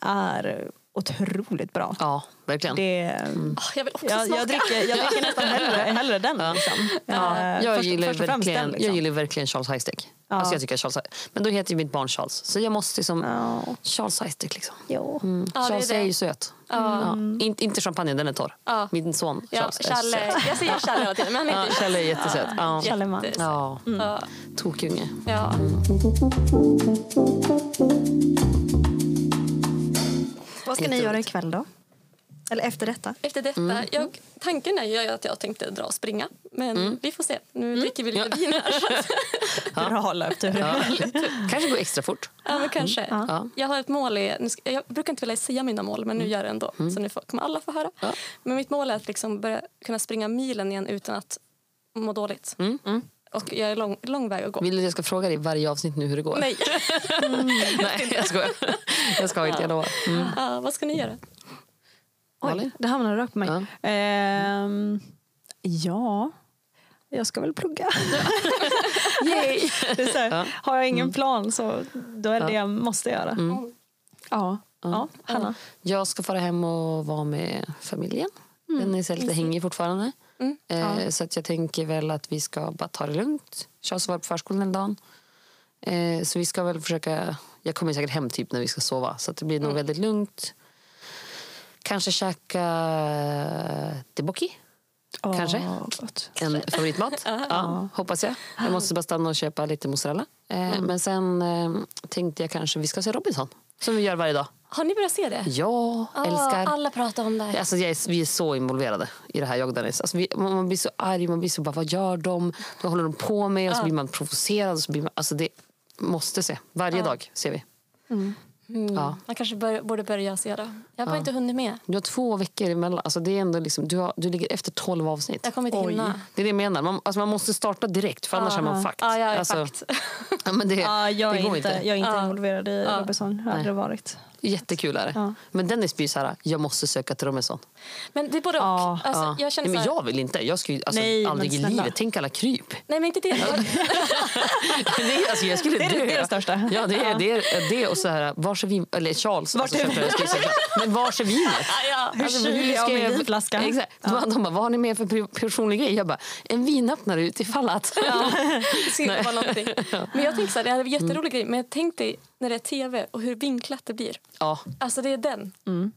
är otroligt bra. Ja, verkligen. Det, Åh, jag vill också jag, smaka. jag, dricker, jag dricker nästan hellre, (laughs) hellre den. Liksom. Ja, Eh, jag, först- gillar först verkligen, den, liksom. jag gillar verkligen Charles Highstick. Alltså jag tycker Charles, men då heter ju mitt barn Charles. Så jag måste liksom... Ja. Charles Highstick liksom. Jo. Mm. Ja, det är Charles är, det. ju söt. Ja. Inte, inte champagne, den är torr. Ja. Min son Ja, Charles är Challe. söt. Jag säger Challe hela tiden, men han Ja, heter Challe är jättesöt. Ja. Challeman. Ja, Ja. tokunge. Ja. Vad ska ni göra ikväll då? Eller efter detta? Efter detta, Mm. jag, tanken är ju att jag tänkte dra och springa. Men vi får se. Nu dricker vi lite Mm. vin här. (laughs) Bra löptur. Ja. Kanske går extra fort. Ja, men kanske. Ja. Jag har ett mål. I, nu ska, jag brukar inte vilja säga mina mål, men nu gör jag det ändå. Så nu får, kommer alla få höra. Ja. Men mitt mål är att liksom börja kunna springa milen igen utan att må dåligt. Och jag är lång, lång väg att gå. Vill du att jag ska fråga dig i varje avsnitt nu hur det går? Nej. (laughs) Nej jag skojar. Jag ska inte, jag lovar. Mm. Ja, vad ska ni göra? Oj, det hamnade rakt på mig. Ja. Ehm, Ja, jag ska väl plugga. (laughs) Yay! Det är så här. Har jag ingen plan så då är det det jag måste göra. Mm. Ja. Ja, Hanna. Jag ska fara hem och vara med familjen. Mm. Den är så lite hängig fortfarande. Mm. Eh, Så att jag tänker väl att vi ska bara ta det lugnt. Charles var på förskolan hela dagen. Eh, så vi ska väl försöka... Jag kommer säkert hem typ när vi ska sova. Så att det blir Mm. nog väldigt lugnt. Kanske käka teboki. Kanske. Åh, gott. En favoritmat. (laughs) ja, hoppas jag. Jag måste bara stanna och köpa lite mozzarella. Eh, Men sen eh, tänkte jag kanske vi ska se Robinson. Som vi gör varje dag. Har ni börjat se det? Älskar. Ah, alla pratar om det. Alltså jag är, vi är så involverade i det här Jag Dennis. Alltså vi, man man blir så arg, man blir så bara, vad gör de? Vad håller de på med? Och så blir man provocerad. Och så blir man, alltså det måste se. Varje dag ser vi. Ja. Man kanske bör, borde börja se det. Jag har bara inte hunnit med. Du har två veckor emellan. Alltså det är ändå liksom, du, har, du ligger efter tolv avsnitt. Jag kommer inte Oj. hinna. Det är det jag menar. Man, alltså man måste starta direkt för annars är man fucked. Ja, jag är alltså, fucked. (laughs) Ja, men det, Ja, jag, det är går inte, inte. jag är inte Ja. involverad i Ja. Robinson. Jag har aldrig varit. Jättekul är det. Ja. Men Dennis blir så här, jag måste söka till Robinson. Men det är både och. Ja, alltså, Ja. jag känner Nej, men jag vill inte. Jag skulle alltså, Nej, aldrig i livet. Tänk alla kryp. Nej, men inte det. det (laughs) är, alltså, jag skulle Det är dö. det är det största. Ja, det är Ja. det, är, det och så här, vars är vin... Eller Charles. Vart alltså, är- jag, säga. Men vars är vinet? (laughs) ja. Hur Alltså, kyler jag min vinflaska? Exakt. De, de bara, vad har ni med för personlig grej? Jag bara, en vinöppnare utifall att... Det (laughs) skulle vara någonting. Men jag tänker så här, det här är en jätterolig grej. Men tänk dig när det är tv och hur vinklat det blir. Ja, Alltså det är den.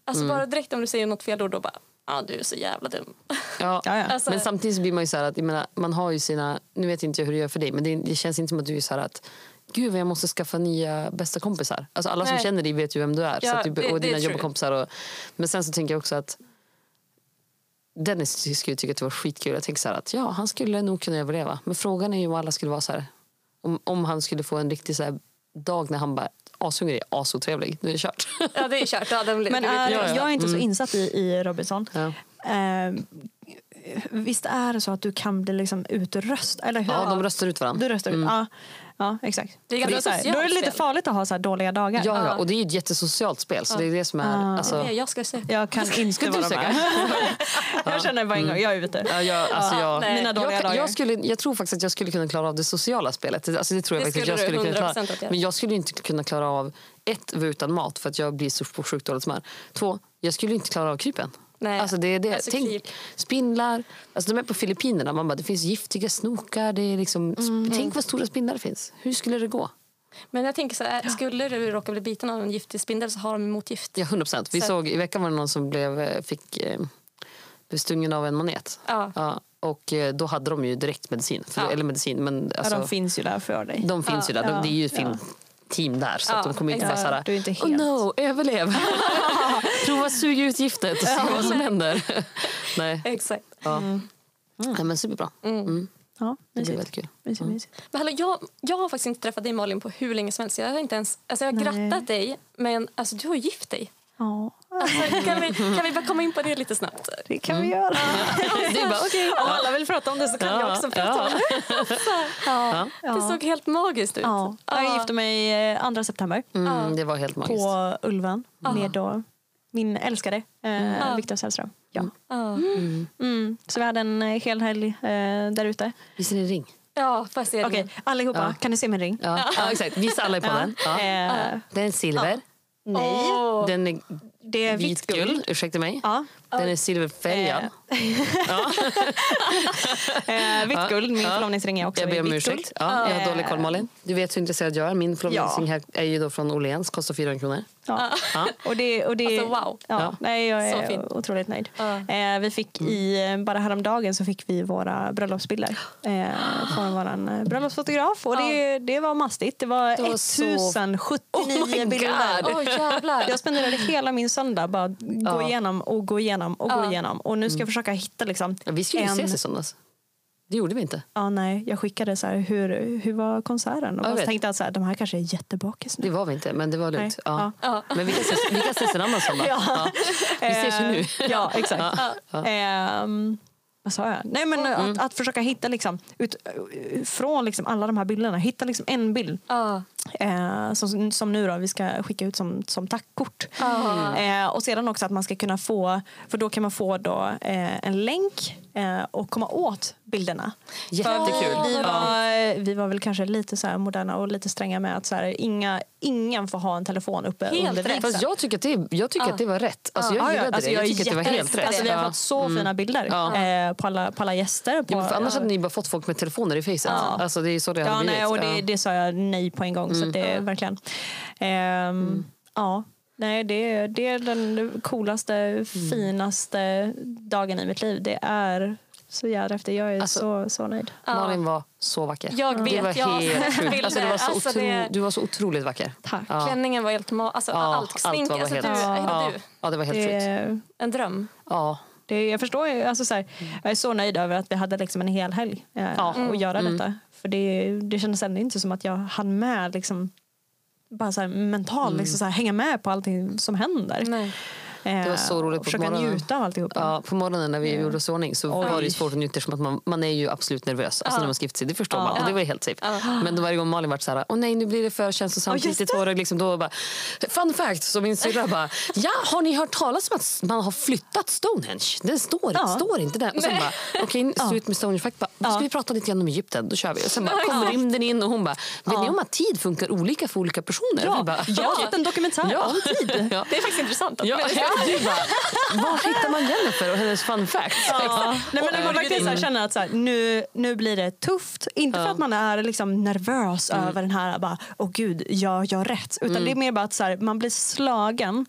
Alltså bara direkt om du säger något fel ord då bara, ja du är så jävla dum. (laughs) ja. Alltså- Men samtidigt så blir man ju så här att, jag menar, man har ju sina, nu vet inte jag hur det gör för dig, men det, det känns inte som att du är så här att Gud vad jag måste skaffa nya bästa kompisar. Alltså alla som Nej. känner dig vet ju vem du är. Ja, så att du, och det dina jobbkompisar. Och, men sen så tänker jag också att Dennis skulle tycka att det var skitkul. Jag tänker så här att ja, han skulle nog kunna överleva. Men frågan är ju om alla skulle vara så här. Om, om han skulle få en riktig så här dag när han bara ashungrig, asotrevlig. Nu är det kört. Ja det är kört. Ja, den, Men är, Ja, ja. jag är inte så insatt i, i Robinson. Ja. Eh, visst är det så att du kan bli liksom utröstad? Eller hur? Ja, de röstar ut varandra. Du röstar ut? Ja, ja, exakt. Det är För ganska då, här, är det lite farligt att ha så här dåliga dagar. Ja, ja, och det är ju ett jättesocialt spel. Så det är det som är... Alltså, jag ska se. Jag kan inte Ska vara söka? med. (laughs) (laughs) jag känner bara en gång, jag är ute. Ja, jag, alltså jag. Mina dåliga jag, dagar. jag, skulle, jag tror faktiskt att jag skulle kunna klara av det sociala spelet. Alltså det tror jag Det faktiskt att jag skulle skulle kunna 100% klara. Men jag skulle inte kunna klara av ett, vara utan mat för att jag blir så på sjukt dåligt humör. Två, jag skulle inte klara av krypen. Nej. Alltså det är det. Alltså Tänk, kryp. spindlar. Alltså de är på Filippinerna. Man bara, det finns giftiga snokar. Det är liksom, Mhm. Tänk vad stora spindlar det finns. Hur skulle det gå? Men jag tänker så här, skulle du råka bli biten av en giftig spindel så har de motgift. Ja, 100 procent. Vi Så- såg, I veckan var det någon som blev, eh, fick, eh, blev stungen av en manet. Ja. och eh, då hade de ju direkt medicin. För, Ja. Eller medicin, men Ja, alltså, de finns ju där för dig. De finns ju där. Ja. De, det är ju ett Ja. filmteam där. Så att Ja, de kommer inte vara så här, Du är inte oh helt- no, överlev. (laughs) Prova att suga ut giftet och se vad som händer. (laughs) Nej, Exakt. ja. Nej, men superbra. Mm. Ja, Det blir väldigt kul. Mysigt, mysigt. Men hallå, jag, jag har faktiskt inte träffat dig Malin på hur länge som helst. Jag har, inte ens, alltså jag har Nej. grattat dig men alltså, du har gift dig. Ja, Alltså, kan, vi, kan vi bara komma in på det lite snabbt? det kan vi göra. Du bara, okej. Om alla vill prata om det så kan Ja, jag också prata ja. om det. Ja. Det såg helt magiskt ut. Ja. Jag gifte mig eh, 2 september Mm, det var helt magiskt. på Ulven med då min älskade eh, Ja. Viktor Sällström. Ja. Ja. Mm. Så vi hade en eh, hel helg eh, där ute. Visa din ring. Ja, får jag se Okej, den? allihopa, Ja. kan ni se min ring? Ja, ja exakt. Visa alla i podden. Ja. Eh, Den är silver. nej, Åh. Den är det är vitt guld. Ursäkta mig. Ja. Den är silverfärgad. Eh, (laughs) vitt guld, min Ja. förlovningsring är också Jag ber om ursäkt. Ja, jag har Eh, dålig koll Malin. Du vet hur intresserad jag är. Min förlovningsring här är ju då från Åhléns. Kostar 400 kronor. Ja. Ja. Och det, och det, Alltså, wow. Ja. Nej, jag Så är fint. otroligt nöjd. Ja. Eh, vi fick i, eh, bara häromdagen så fick vi våra bröllopsbilder eh, från vår bröllopsfotograf. Och det, det var mastigt. Det var, Det var så- 1079 Oh my bilder. Jävlar. Jag spenderade hela min söndag bara gå Ja. igenom och gå igenom och gå Ja. igenom. Och nu ska jag försöka hitta liksom Ja, vi skulle ju en... ses i söndags. Det gjorde vi inte. Ja, nej, jag skickade så här, hur, hur var konserten? Och Jag bara vet. tänkte att så här, de här kanske är jättebakis nu. Det var vi inte, men det var lugnt. Ja. Ja. Men vi kan, ses, vi kan ses en annan (laughs) söndag. Ja. Vi ses ju nu. Eh, Ja, exakt. Ehm, vad sa jag? Nej, men Mm. att, att försöka hitta liksom, ut, från liksom alla de här bilderna, hitta liksom en bild Ja. Eh, som, som nu då, vi ska skicka ut som, som tackkort. Eh, och sedan också att man ska kunna få, för då kan man få då, eh, en länk eh, och komma åt bilderna. Jättekul. För vi, Ja. var, vi var väl kanske lite så här moderna och lite stränga med att så här, inga, ingen får ha en telefon uppe Helt under rätt. vigseln. Fast jag tycker att det, jag tycker att det var rätt. Alltså, jag Ja, ja, gillade alltså det. Jag är tycker att det var helt rätt. det. Vi har Ja. fått så fina bilder Ja. eh, på, alla, på alla gäster. På, Jo, för annars hade ni bara fått folk med telefoner i facet. Alltså, det är så det Ja, hade nej, blivit. och det, Ja. det sa jag nej på en gång. Så att det är verkligen... Ehm, Ja, nej, det, det är den coolaste, finaste dagen i mitt liv. Det är så jävla efter. Jag är Alltså, så, så nöjd. Malin var så vacker. Jag det vet, var jag helt. (laughs) Alltså, det var så. Alltså, otro, det- Du var så otroligt vacker. Tack. Ja. Klänningen var helt alltså, Ja, allt. Smink, var bara alltså, helt... du, ja. du. ja, det var helt sjukt. En dröm. Ja. det, jag förstår ju, alltså så här, jag är så nöjd över att vi hade liksom en hel helg eh, Ja. att göra detta. För det, det kändes ändå inte som att jag hann med liksom, bara så här, mentalt liksom, så här, hänga med på allting som händer. Nej. Eh, Det var så roligt på försöka morgonen. njuta av alltihopa. Ja, på morgonen när vi gjorde oss i ordning så Oj. var det ju svårt att njuta som att man, man är ju absolut nervös alltså när man ska gifta sig. Det förstår man och det var helt safe. Men då varje gång Malin var så här, åh nej nu blir det för känslosamt, lite tårar liksom då bara, fun fact, så min syrra bara, ja har ni hört talas om att man har flyttat Stonehenge? Den står, Ja. står inte där. Och sen bara, okej okay, ut med Stonehenge fact, bara, då ska vi prata lite grann om Egypten, då kör vi. Och sen bara kom rymden in och hon bara, vet ni om att tid funkar olika för olika personer? Ja, bara, jag har sett en dokumentär om tid. Ja. Det är faktiskt intressant. Ja, du bara, var hittar man Jennifer och hennes fun facts? Ja. Nej, men när man verkligen så känner att så här, nu, nu blir det tufft. Inte för att man är liksom nervös över den här, bara, åh gud, jag gör rätt. Utan det är mer bara att så här, man blir slagen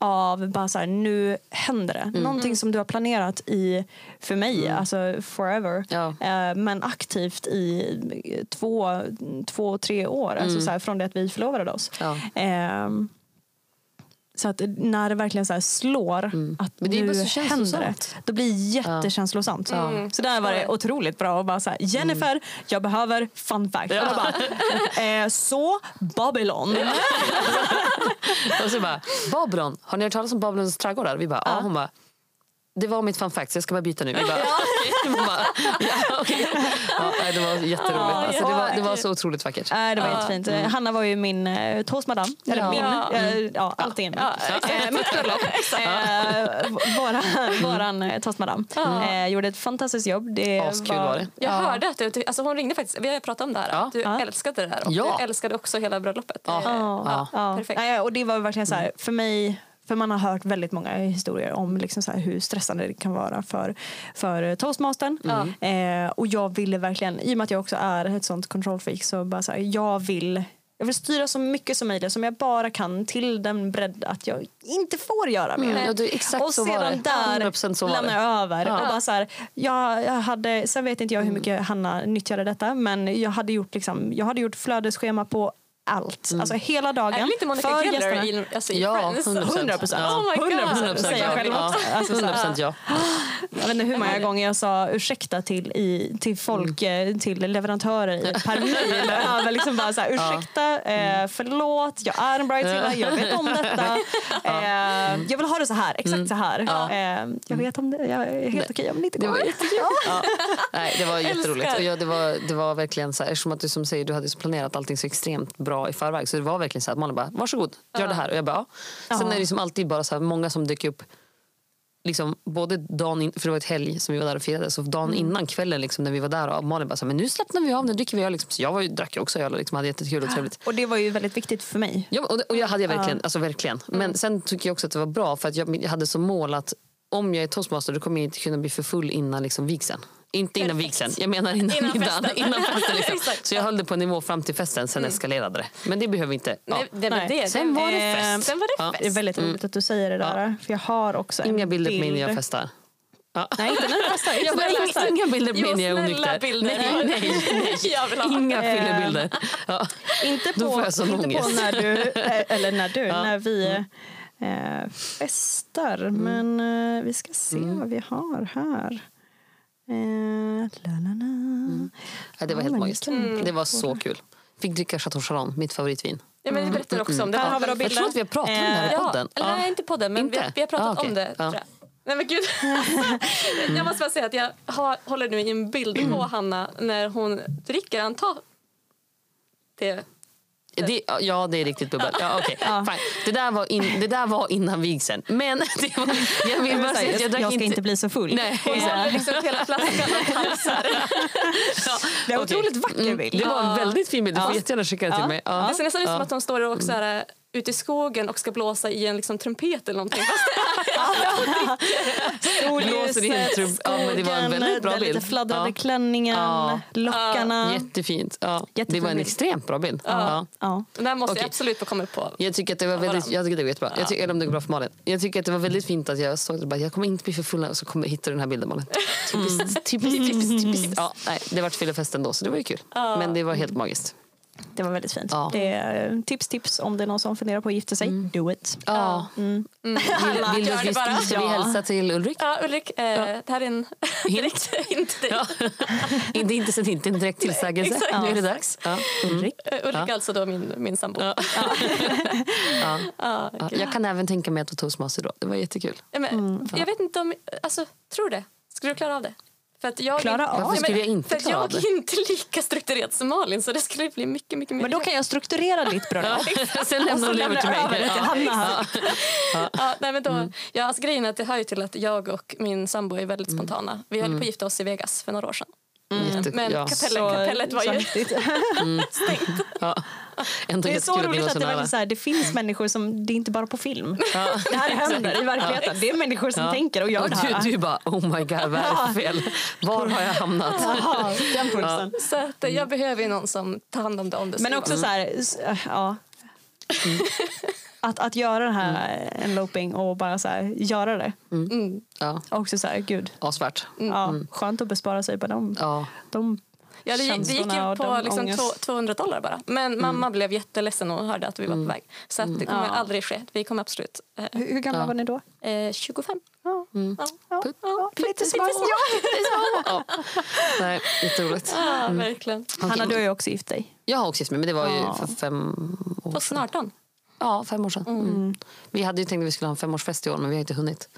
av bara så här, nu händer det. Någonting som du har planerat i, för mig, alltså forever. Ja. Eh, men aktivt i två, två tre år. Alltså så här, från det att vi förlovade oss. Ja. Ehm, så att när det verkligen så slår att Mm. Men det nu så händer det. Då blir det jättekänslosamt. Så där var det otroligt bra att bara så här, Jennifer, jag behöver fun fact. Och då bara, eh, så Babylon. (laughs) Och så bara, Babylon, har ni hört talas om Babylons trädgårdar? Vi bara, ja. Hon bara, det var mitt fun fact så jag ska bara byta nu. Vi bara, (laughs) bara, ja, okej. ja, det var jätteroligt. Alltså, det, var, det var så otrotroligt vackert. Nej, det var jättefint. Eh, Hanna var ju min eh, toastmadam. Eller Ja. min, Ja. eh, ja, allt är min. Mitt bröllop. Eh, våra, våran eh, toastmadam. Eh, gjorde ett fantastiskt jobb. Det Askul var det. Jag Ja. hörde att du, alltså hon ringde faktiskt, vi har pratat om det här, Ja. du Ja. älskade det här och Ja. du älskade också hela bröllopet. Ja. Det- Ja, ja. perfekt. Och det var verkligen så här, för mig för man har hört väldigt många historier om liksom så här hur stressande det kan vara för, för toastmastern. Eh, och jag ville verkligen, i och med att jag också är ett sånt control freak, så bara så här, jag vill jag vill styra så mycket som möjligt som jag bara kan till den bredd att jag inte får göra mer. Mm, ja, är exakt och så var sedan det. där 100% så var lämnar jag över. Ja. Och bara så här, jag, jag hade, sen vet inte jag hur mycket Hanna nyttjade detta men jag hade gjort, liksom, jag hade gjort flödesschema på allt. Alltså hela dagen. Är det lite Monica för Geller i, alltså, Ja, Friends? 100%. 100 procent. Ja. Oh my God. 100 procent säger jag själv ja. också. Alltså, så här, 100% ja. (laughs) jag vet inte hur många gånger jag sa ursäkta till, i, till folk, eh, till leverantörer i, per mejl. över liksom bara så här, ursäkta, eh, förlåt, jag är en bridezilla, jag vet om detta. (laughs) Eh, jag vill ha det så här, exakt så här. Eh, jag vet om det, jag är helt okej om det inte Det går. var jättekul. Ja. Nej, det var (laughs) jätteroligt. Och ja, det, var, det var verkligen så här, eftersom att du som säger, du hade så planerat allting så extremt bra i förväg. Så det var verkligen så att Malin bara, varsågod, gör det här. Och jag bara, ja. Sen Ja. är det liksom alltid bara så här, många som dök upp Liksom, både dagen in, för det var ett helg som vi var där och firade så dagen innan kvällen liksom, när vi var där och Malin bara så här, men nu slappnar vi av, nu dricker vi öl. Liksom. Så jag var ju, drack ju också öl och liksom, hade jättekul och trevligt. Och det var ju väldigt viktigt för mig. Ja, och, och jag hade jag verkligen, alltså verkligen. Men sen tycker jag också att det var bra för att jag, jag hade som mål att om jag är toastmaster då kommer jag inte kunna bli för full innan liksom vigseln. Inte innan Perfekt. vigseln, jag menar innan Innan middagen. festen. Innan festen liksom. (laughs) Så jag höll det på en nivå fram till festen, sen eskalerade det. Men det behöver vi inte. Ja. Nej, det, var Nej. det. Sen var det fest. Sen var det Ja. fest. Det är väldigt roligt att du säger det där. För jag har också en Inga bilder på mig när jag festar. Ja. Nej, inte när du festar. Jag bara, inga, bilder på mig när jag är onykter. bilder. Nej, nej, nej. (laughs) Jag vill ha. Inga Eh. fyllebilder. Ja. Inte Då på, får jag sån inte på ångest. när du, eh, eller när du, när vi eh, festar. Mm. Men eh, vi ska se vad vi har här. Eh, la, la, la. Ja, det var Ja, helt magiskt. vilken- Det var så kul. Fick dricka Chateau Charon, mitt favoritvin. Ja, men vi berättade också om det. Här har vi då Jag tror att vi har pratat om det här i Ja, podden. eller nej, inte podden, men Inte? vi, vi har pratat Ah, okej. om det. Ja. tror jag. Nej men gud. (laughs) jag måste bara säga att jag har, håller nu i en bild på Hanna när hon dricker. Antar det Det, ja, det är riktigt bubbel. Ja, okay. Fine. Det, där var in, det där var innan vigseln. Men (laughs) det var, jag vill bara säga att jag, jag, ska inte bli så full. Nej. Hon håller liksom hela flaskan och halsar. (laughs) Ja, Det är okej. otroligt vacker bild. Det var en Ja. väldigt fin bild. Du får Ja. jättegärna skicka den till mig. Ja. Det ser nästan ut som Ja. att de står och så här, ute i skogen och ska blåsa i en liksom, trumpet eller någonting. (laughs) Trum- ja, men det var en väldigt bra den bild. lite fladdrade Ja. klänningen, Ja. lockarna. Jättefint. Ja. Det Jättefin var en extremt bra bild. Ja. Ja. Den där måste Okej. jag absolut få komma upp på. Jag tycker att det var väldigt, jag tycker det var jättebra. Jag tycker, eller om det går bra för Malin. Jag tycker att det var väldigt fint att jag såg det bara, jag kommer inte bli för full och så kommer jag hitta den här bilden Malin. (laughs) Typiskt, typiskt, typiskt, typiskt. Ja, nej, det var fyllefest ändå så det var ju kul. Men det var helt magiskt. Det var väldigt fint. Ja. Det är, eh, tips, tips om det är någon som funderar på att gifta sig. Do it. Ja. Mm. (laughs) Vill, vill du det vi, bara. ska vi Ja. hälsa till Ulrik? Ja, Ulrik, eh, det här är en (laughs) direkt hint till dig. Ja. (laughs) inte inte så inte en direkt tillsägelse. exakt. Nu är det dags. Ja. Ulrik. Eh, Ulrik är alltså då min, min sambo. Ja. Ja, Ja, jag kan även tänka mig att vara toastmaster då. Det var jättekul. Ja, men, Jag vet inte om... Alltså, tror det. Skulle du klara av det? För att jag, Klara av? Varför Ja, skulle jag inte För klara jag av det? är inte lika strukturerad som Malin så det skulle bli mycket, mycket, mycket Men då kan jag strukturera ditt bröllop. (laughs) (laughs) Sen lämnar hon över till mig. över till Ja. Hanna. (laughs) Ja, nej, men då, Mm. ja, alltså, grejen är att det hör ju till att jag och min sambo är väldigt spontana. Vi höll på att gifta oss i Vegas för några år sedan. Jätte- Men ja. kapellet, kapellet var ju häftigt. (laughs) (laughs) Ja. Ändå Det är så roligt var att det, väldigt så här, det finns människor som, det är inte bara på film. (laughs) Det här händer i verkligheten. Det är människor som Ja. tänker och gör Och det här. du, du bara, oh my god, vad är fel? Var har jag hamnat? Jaha, den pulsen. Så att, eh, jag behöver ju någon som tar hand om det om det Men också så här, ja. Att, att göra den här eloping och bara så här, göra det. Mm. Ja, Också så här, gud. asvärt. Ja, skönt att bespara sig på dem. Ja. De Ja, det, gick- det gick ju på liksom ångest. två- 200 dollar bara. Men mamma blev jätteledsen och hörde att vi var på väg. Så att det kommer Ja. aldrig ske. Vi kommer absolut... Eh, Hur, hur gamla Ja. var ni då? eh, 25. Ja. Ja. Ja. Ja, lite små. Ja. (laughs) Nej, jätteroligt. Ja, verkligen. Hanna, du har ju också gift dig. Jag har också gift mig, men det var ju Ja. för fem år sedan. snart han. Ja, fem år sedan. Mm. Vi hade ju tänkt att vi skulle ha en femårsfest i år, men vi har inte hunnit.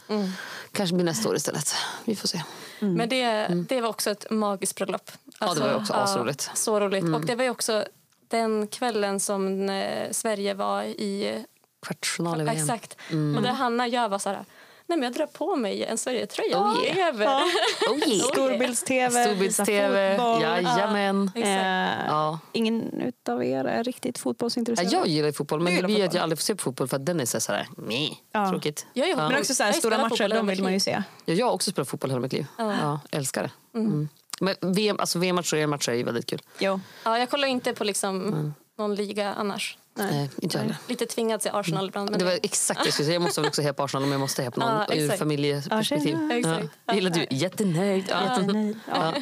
Kanske blir nästa år istället. Vi får se. Men det, det var också ett magiskt bröllop. Ja, det var ju också asroligt. Ja, så roligt. Och det var också den kvällen som eh, Sverige var i... Kvartsfinal i VM. Exakt. Och där Hanna gör var så här... Nej, men jag drar på mig en Sverigetröja och lever. Ja. (laughs) Oh yeah. Storbilds-tv, Storbilds-tv. fotboll. Jajamän. Eh, Ja. Ingen utav er är riktigt Ja, fotbollsintresserad? jag gillar fotboll, men gillar det blir att jag aldrig får se på fotboll för att Dennis är sådär, meh, Ja. tråkigt. Jag Ja. Men också så här, stora matcher, de vill man ju se. Ja, jag har också spelat fotboll hela mitt liv. Ja. älskar det. Mm. Men VM, alltså VM-matcher och EM-matcher är ju väldigt kul. Jo. Ja, jag kollar inte på liksom någon liga annars. Nej, inte jag heller. Lite tvingad till Arsenal ibland. Men Det var exakt det jag skulle säga. Jag måste väl också heja på Arsenal om jag måste heja på någon Ja, ur familjeperspektiv. Ja, exakt. Ja. Gillar du? Jättenöjd. Ja. Jättenöjd. Ja.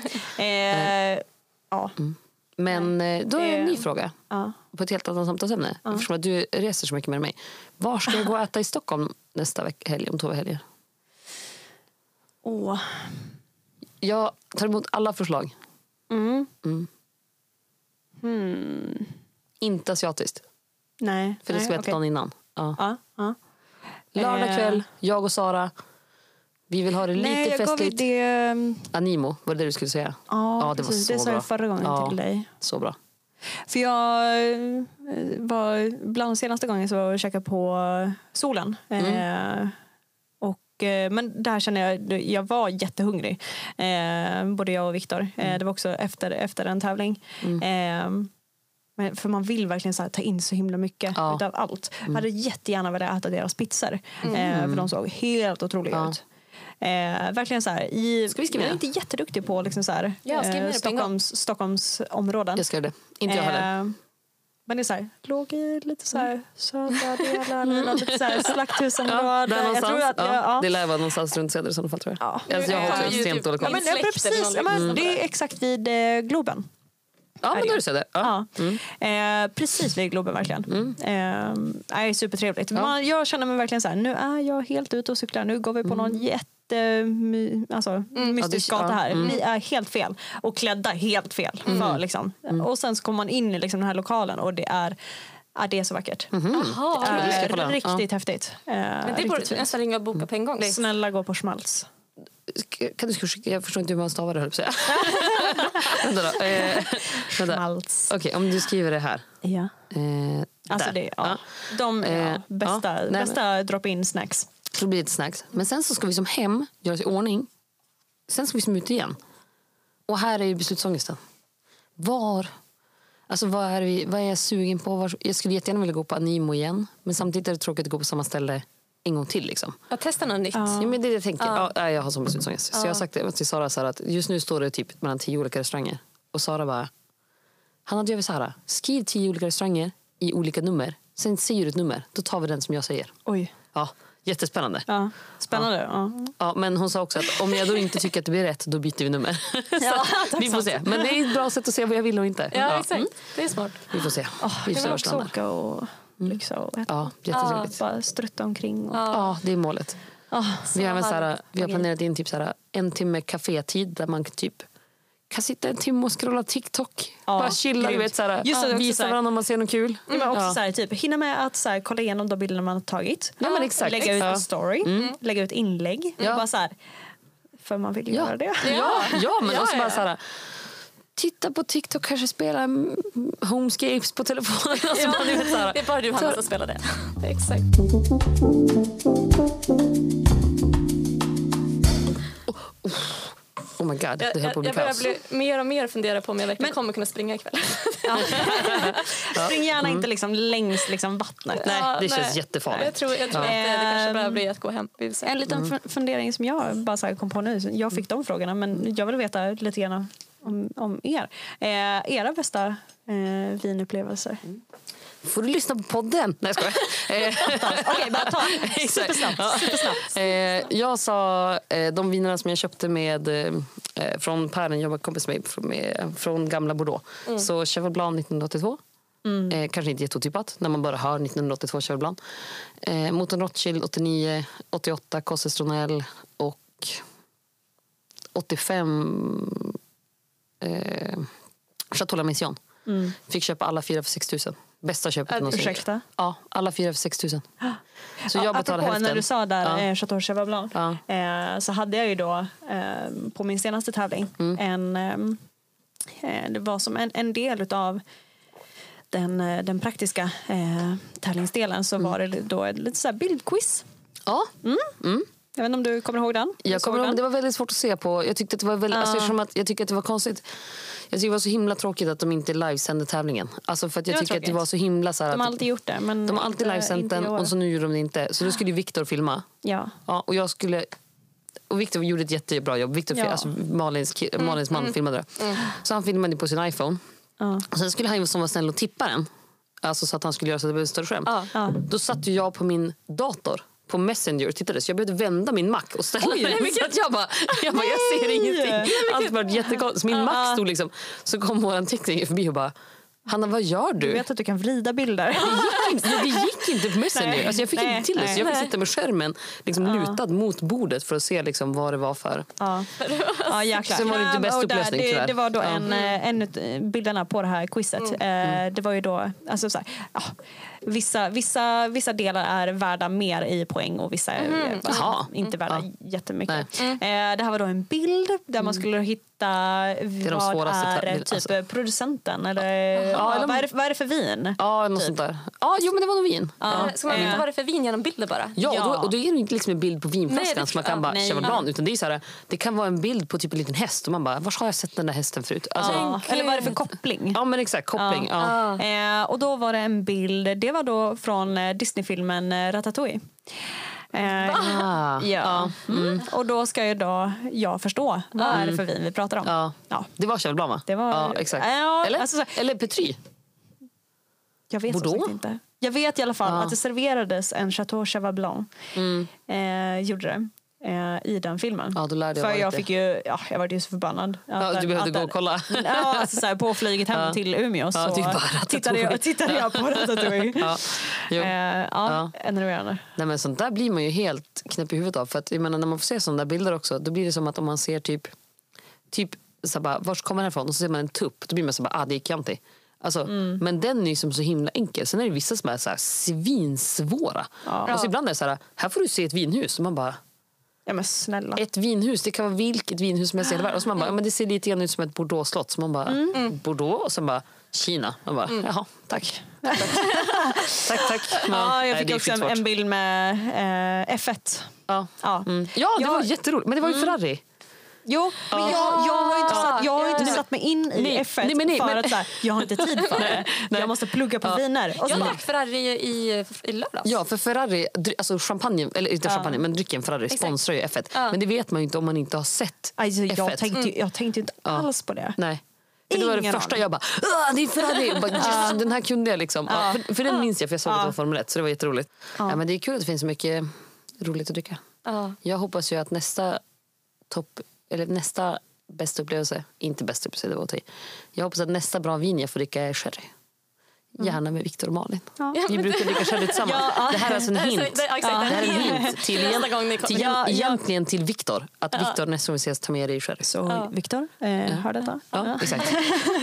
Eh, ja. Men eh, då är det en ny fråga. Ja. På ett helt annat samtalsämne. Eftersom att du reser så mycket med mig. Var ska jag gå och äta i Stockholm nästa veck- helg, om två helger? Åh. Jag tar emot alla förslag. Mm. Inte asiatiskt. Nej. För det ska vi okej. dagen innan. Ja. Ja, ja. Lördag Eh. kväll, jag och Sara. Vi vill ha det lite Nej, jag gav festligt. det... um, Animo, var det det du skulle säga? Ja, Ja, det var precis. så det sa bra. jag förra gången Ja. till dig. Så bra. För jag eh, var bland senaste gången så var jag och käkade på solen. Mm. Eh, eh, men där känner jag, jag var jättehungrig. Eh, både jag och Viktor. Eh, det var också efter, efter en tävling. Eh, men för man vill verkligen så här, ta in så himla mycket Ja. utav allt. Jag hade jättegärna velat äta deras pizzor. Eh, för de såg helt otroliga Ja. ut. Eh, verkligen så här, i, Ska vi skriva jag är inte jätteduktig på liksom så här, Ja, eh. Stockholms, Stockholmsområden. Jag ska göra det. Inte jag heller. Eh, Men det är så här, låg i lite så här södra delar, lite så här slakthusområde. Ja, jag tror att, ja. ja, Det lär vara någonstans runt Söder i sådana fall tror jag. Ja. Alltså, jag har också extremt dålig koll. ja, precis, det är exakt vid eh, Globen. Ja, men då är det Söder. Ja. Ja. Eh, precis vid Globen verkligen. Eh, nej, supertrevligt. Man, jag känner mig verkligen så här, nu är jag helt ute och cyklar. Nu går vi på någon jätte my, alltså, mystisk Ja, det- gata här. ja, mm. Ni är helt fel och klädda helt fel. För, liksom. Och sen så kommer man in i liksom, den här lokalen och det är, ja, det är så vackert. Mm. det ska jag Eh, kolla. riktigt häftigt. Eh, Men det borde nästan ringa och boka på en gång. Det är- Snälla gå på schmaltz. Kan du skicka, jag förstår inte hur man stavar det, höll jag (laughs) vänta då. Eh, vänta. Okej, om du skriver det här. Ja. Eh, Alltså det, ja. De Eh, ja, bästa, ja. Bästa drop-in snacks. Så blir lite snacks. Men sen så ska vi som hem göra oss i ordning. Sen ska vi som ut igen. Och här är ju beslutsångesten. Var? Alltså vad är, vi, vad är jag sugen på? Jag skulle jättegärna vilja gå på Animo igen. Men samtidigt är det tråkigt att gå på samma ställe en gång till. Liksom. Ja, testa något nytt. Ja, men det är det jag tänker. Ja. nej, jag har sån beslutsångest. Så jag har sagt det till Sara så att just nu står det typ mellan tio olika restauranger. Och Sara bara, du gör vi så här. Skriv tio olika restauranger i olika nummer. Sen säger du ett nummer. Då tar vi den som jag säger. Oj. Ja, jättespännande. Ja. Spännande. Ja. Ja, men hon sa också att om jag då inte tycker att det blir rätt, då byter vi nummer. (laughs) Ja, vi får se. Men det är ett bra sätt att se vad jag vill och inte. Ja, exakt. Mm, Det är smart. vi får se. Oh, vi får se var åka och lyxa och. Ja. Bara strutta omkring. Och, Ja, det är målet. Vi har, så här, vi har planerat in typ så här, en timme kafétid där man typ kan sitta en timme och scrolla TikTok. Ja, Bara chilla, du vet, så här, Just det, visa varandra om man ser något kul. Ja, men också Ja. så här, typ, hinna med att så här, kolla igenom de bilderna man har tagit. Ja, men exakt. Lägga ut en story, lägga ut inlägg. Ja. Bara så här, för man vill Ja. göra det. Ja, ja men Ja, också ja, bara ja. Titta på TikTok, kanske spela mm, Homescapes på telefonen. (laughs) Alltså, Ja, här. det är bara du Hanna som spelar det. (laughs) Exakt. Oh my god, Jag, det höll på att bli jag börjar kaos. mer och mer fundera på om jag verkligen kommer kunna springa ikväll. (laughs) Spring gärna inte liksom längs liksom vattnet. Nej, Ja, det känns nej. jättefarligt. Jag tror, jag tror Ja. att det, det kanske bara blir att gå hem. En liten fun- fundering som jag bara så här kom på nu. Jag fick de frågorna, men jag vill veta lite grann om, om er. Eh, era bästa eh, vinupplevelser? Får du lyssna på podden? Nej, jag skojar. (laughs) Eh, Okej, bara ta. (laughs) Supersnabbt. Supersnabbt. Eh, jag sa eh, de vinerna som jag köpte med, eh, från Per, en jobbarkompis med, från, med, från gamla Bordeaux. Så Cheval Blanc 1982. Eh, kanske inte jätteotippat när man bara hör 1982 Cheval Blanc. Eh, Motorn Rothschild 89, 88 Cosse Stronell och 85 eh, Chateau La Mission. Fick köpa alla fyra för 6 000. Bästa köpet Äh, någonsin ursäkta? Ja, alla fyra för 6 000. Så Ja, jag betalade hälften. när du sa där Ja. eh, Chateau Cheval Blanc Ja. eh, så hade jag ju då eh, på min senaste tävling Mm. en ehm, eh, det var som en, en del utav den, eh, den praktiska eh, tävlingsdelen så Mm. var det då ett lite så bildquiz. Ja, Jag vet inte om du kommer ihåg den? Jag kommer ihåg, det var väldigt svårt att se på. Jag tyckte att det var väldigt, alltså, eftersom att, jag tycker att det var konstigt. Jag tycker det var så himla tråkigt att de inte livesände tävlingen. Alltså för att jag tycker att det var så himla så här, De har alltid gjort det. Men de har alltid livesänt den och så nu gjorde de det inte. Så då skulle ju Viktor filma. Ja. Ja, och jag skulle... Och Viktor gjorde ett jättebra jobb. Victor, Ja. Mm. alltså Malins, ki- Malins man filmade det. Så han filmade på sin iPhone. Ja. Och sen skulle han som var snäll och tippa den. Alltså så att han skulle göra så att det blev en större skärm. Ja. Då satt jag på min dator på Messenger och tittade så jag behövde vända min Mac och ställa Oj. (laughs) Så att jag bara, jag, bara, jag ser ingenting. Allt var jättekonstigt. Min Mac stod liksom, så kom vår tekniker förbi och bara Hanna vad gör Du du? vet att du kan vrida bilder. Det gick inte på Messenger. Nej. Alltså jag fick Nej, inte till det. Så jag fick Nej. sitta med skärmen liksom lutad mot bordet för att se liksom vad det var för... Ja, ja jäklar. Sen var det inte Ja, bäst upplösning, det, tyvärr. det var då Ja. en, eh, en av bilderna på det här quizet. Eh, det var ju då, alltså så här, ja, vissa, vissa, vissa delar är värda mer i poäng och vissa är eh, alltså, inte värda Ja. jättemycket. Eh, det här var då en bild där man skulle hitta de vad svåraste är typ alltså. producenten eller ja, eller- vad, är det, vad är det för vin? Ja, något sånt där. Ja, jo men det var nog vin. Ja. Eh, Ska man veta Eh. vad det är för vin genom bilder bara? Ja, Ja. Och, då, och då är det inte liksom en bild på vinflaskan det- som man kan ja, bara nej. köpa bland. Utan det, är så här, det kan vara en bild på typ en liten häst och man bara, var har jag sett den där hästen förut? Alltså, ja. Ja, eller vad är det för koppling? men exakt, koppling. Ja. Eh, och då var det en bild, det var då från Disneyfilmen Ratatouille. Eh, Ah, ja. Mm. Och då ska ju då jag förstå vad är det för vin vi pratar om. Ja. Ja. Det var Cheval Blanc va? Det var- ja, exakt. Ja, eller, alltså så- eller Petry. Jag vet som Bordeaux? sagt inte. Jag vet i alla fall Ja. att det serverades en Chateau Cheval Blanc. Eh, gjorde det. Eh, I den filmen. Ja, För jag fick ju, ja, jag var ju så förbannad. Ja, Att- du behövde att gå och kolla. Ja, alltså så här, på flyget hem till Umeå så typ tittade, jag, tittade jag på Ratatouille. Ja. Jo. Eh, ja, enerverande. Nej, men sånt där blir man ju helt knäpp i huvudet av. För att, jag menar, när man får se sådana bilder också, då blir det som att om man ser typ, typ så bara, var kommer den här ifrån? Och så ser man en tupp, då blir man så bara, ah det är Chianti. Alltså, Mm. Men den är ju som så himla enkel. Sen är det vissa som är så här svinsvåra. Ja. Och så ibland är det så här, här får du se ett vinhus. Och man bara, Ja men snälla. Ett vinhus, det kan vara vilket vinhus som helst i hela världen. Och så man bara, ja, men det ser lite grann ut som ett Bordeaux-slott. Så man bara, Mm. Bordeaux? Och sen bara, Kina. Man bara, jaha, tack. (laughs) Tack, tack. tack. Ja, jag fick också en, en bild med eh, F1. Ja. Ja. Mm. ja, det Ja. var jätteroligt. Men det var ju Ferrari. Jo, men jag, jag har inte, satt, jag har inte Ja. satt mig in i Nej, F1 nej, men nej, för men- att så här, jag har inte tid för (laughs) det. nej. Jag måste plugga på viner. Och Jag drack Ferrari i, i lördags. Ja, för Ferrari, alltså champagne, eller inte champagne, men drycken Ferrari sponsrar ju F1. Ja. Men det vet man ju inte om man inte har sett alltså, jag, F1. tänkte, ju- jag tänkte ju inte alls på det. Nej. För det var det första jag bara, "Åh, det är Ferrari! Jag bara, yes, den här kunde jag liksom. Ja, för, för den minns jag för jag såg det var Formel 1 så det var jätteroligt. Ja. men det är kul att det finns så mycket roligt att dricka. Ja. Jag hoppas ju att nästa topp, eller nästa bästa upplevelse, inte bästa upplevelse, det var att ta i. Jag hoppas att nästa bra vin jag får dricka är sherry. Gärna med Viktor och Malin. Ja. Vi (laughs) brukar dricka sherry tillsammans. Ja. Det här är alltså en hint. det exakt det det. här är en hint till, (laughs) Nästa gång ni kommer. till, Ja, ja. egentligen till Viktor. Att Viktor nästa gång vi ses tar med dig i sherry. Så Viktor, eh, hör detta? Ja, exakt.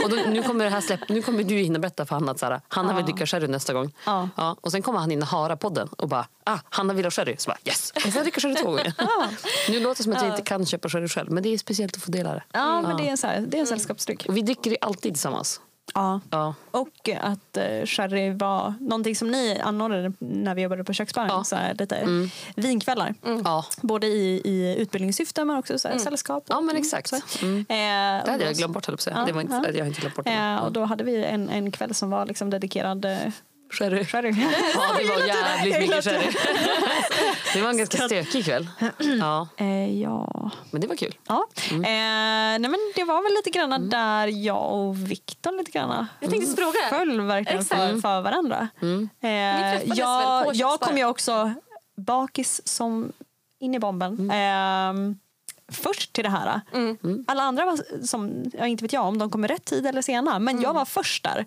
Och då, nu, kommer det här släpp, nu kommer du hinna berätta för Hanna att så här, Hanna vill dricka sherry nästa gång. Ja. och sen kommer han hinna höra podden och bara ah, Hanna vill ha sherry. Så bara yes, jag får dricka sherry två gånger. (laughs) Nu låter det som att jag inte kan köpa sherry själv men det är speciellt att få dela det. Ja, men det är, så här, det är en sällskapsdryck. Och vi dricker det alltid tillsammans. Ja. Ja. Och att eh, sherry var någonting som ni anordnade när vi jobbade på köksbaren. Ja. Så här, lite vinkvällar. Ja. Både i, i utbildningssyfte men också så här, sällskap. ja, men exakt. Så. Mm. Eh, Det hade jag glömt bort, höll jag på att säga. Ja, det var inte, ja. Jag har inte glömt bort det. Eh, och då hade vi en, en kväll som var liksom dedikerad eh, Sherry. sherry. Ja, det var jävligt mycket sherry. Det var en ganska stökig kväll. (clears throat) Ja, Eh, ja. men det var kul. Ja. Mm. Eh, nej men det var väl lite grann där jag och Viktor lite grann Jag tänkte fråga. föll verkligen för, för varandra. Mm. Eh, jag, jag kom ju också bakis som in i bomben. Eh, först till det här. Alla andra var, som, ja, inte vet jag om de kom i rätt tid eller sena, men jag var först där.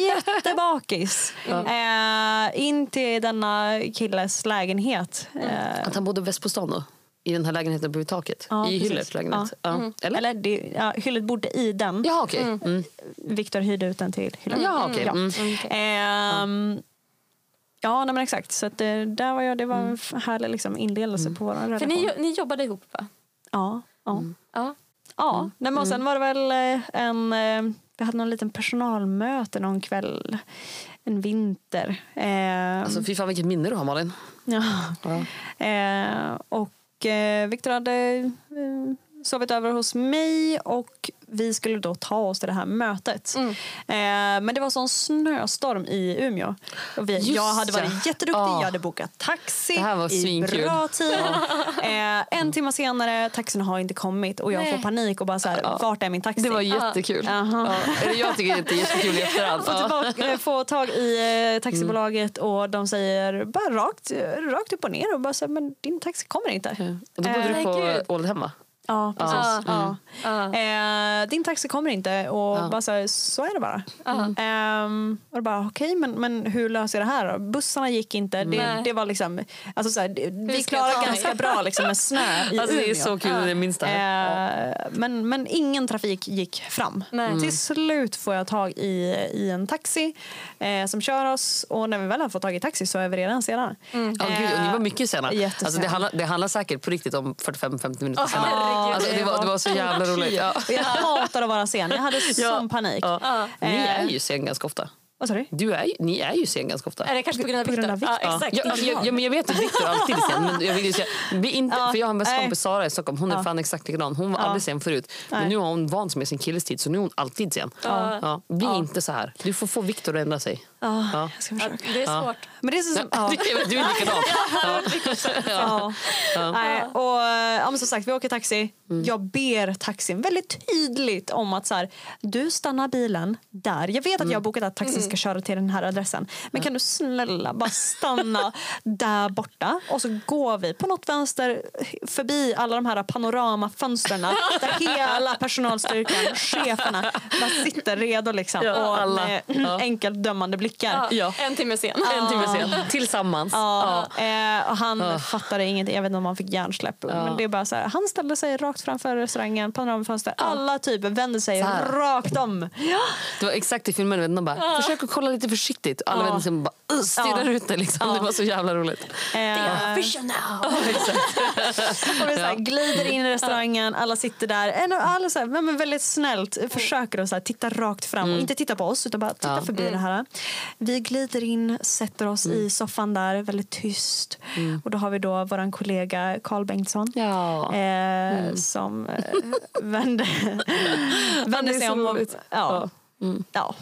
Jättebakis. (laughs) Eh, in till denna killes lägenhet. Eh, Att han bodde väst på stan då? I den här lägenheten på taket? Ja, I. Hyllers lägenhet? Ja. Eller? eller det, ja, Hyllet bodde i den. Ja, okej. Mm. Viktor hyrde ut den till Hyllet. Ja. Ja. Mm. Ehm, ja, nej, men exakt. Så att, det, där var jag, det var en härlig liksom, inlevelse på vår relation. För ni, ni jobbade ihop va? Ja. ja. Ja. ja. Nej, men och sen var det väl eh, en... eh, Vi hade någon liten personalmöte någon kväll. En vinter. Ehm, Alltså, fy fan vilket minne du har Malin. Ja. Ja. Eh, och eh, Viktor hade eh, sovit över hos mig och vi skulle då ta oss till det här mötet. Mm. Eh, men det var sån snöstorm i Umeå. Och vi, Just jag hade varit ja. jätteduktig, Ja. jag hade bokat taxi Det här var i svinkul. bra tid. (laughs) Eh, en timme senare, taxin har inte kommit och jag Nej. får panik och bara så här, vart är min taxi? Det var jättekul. Jaha. Ja. Eller jag tycker det är jättekul i efterhand. Få, Ja. tillbaka, eh, få tag i eh, taxibolaget och de säger bara rakt, rakt upp och ner och bara så här, men din taxi kommer inte. Och då bodde du Eh, på gud. Eh, Ja, precis. Ja. Ja. Ja. Eh, din taxi kommer inte och Ja. bara så, här, så är det bara. Ehm, och då bara okej, men, men hur löser jag det här då? Bussarna gick inte. Det, det var liksom, alltså så här, det, vi mig? ganska bra liksom, med snö i (laughs) Alltså, det är Umeå. så kul, det är minsta. Eh, men, men ingen trafik gick fram. Nej. Till slut får jag tag i, i en taxi eh, som kör oss och när vi väl har fått tag i taxi så är vi redan sena. Ja, gud, och ni var mycket sena. jättesena. Alltså, det, handlar, det handlar säkert på riktigt om 45-50 minuter Åh, senare. Alltså, det, var, det var så jävla roligt. Ja. Jag hatar att vara sen. Jag hade sån panik. Ja. Ni Eh. är ju sen ganska ofta. Vad sa du? Du är, ju- ni är ju sen ganska ofta. Är det kanske på grund av Viktor? Ja, exakt. Ja, alltså, jag, ja, men jag vet att Viktor alltid är sen. Men jag vill ju säga, vi inte, Ja, för jag har en bästa kompis Sara i Stockholm. Hon är Ja. fan exakt likadan. Hon var Ja. aldrig sen förut. Men Nej. nu har hon vant sig med sin killes tid så nu är hon alltid sen. Ja. Ja. Bli inte så här. Du får få Viktor att ändra sig. Ja, Ja. jag ska Ja, försöka. det är Ja. svårt. Men det är så som, ja. (laughs) Du är likadan. (laughs) Ja. Ja. Nej, och, eh, ja, men som sagt, vi åker taxi. Mm. Jag ber taxin väldigt tydligt om att så här, du stannar bilen där. Jag vet att Mm. jag har bokat att taxin ska köra till den här adressen. Men kan du snälla bara stanna (laughs) där borta? Och så går vi på något vänster förbi alla de här panoramafönstren där hela personalstyrkan, cheferna, bara sitter redo liksom. Ja, och alla. med Ja. enkelt dömande blickar. Ja. Ja. En timme sen. En timme sen. Tillsammans. Ja, eh, och han Ah. fattade ingenting. Jag vet inte om han fick hjärnsläpp. Men det är bara så här, han ställde sig rakt framför restaurangen, panoramafönster. Alla typ vände sig rakt om. Det var exakt i filmen. vet De bara, försök försök att kolla lite försiktigt. Alla Ja. vänner sig och bara stirrar Ja. ut dig. Liksom. Det var så jävla roligt. Eh, Official now! (laughs) och vi så här, glider in i restaurangen, alla sitter där. Alla så här, men väldigt snällt försöker att så här, titta rakt fram och inte titta på oss utan bara titta Ja. förbi det här. Vi glider in, sätter oss i soffan där, väldigt tyst. Och då har vi då vår kollega Carl Bengtsson Ja. eh, som eh, (laughs) vände, vände är sig om. Och, ja. Ja.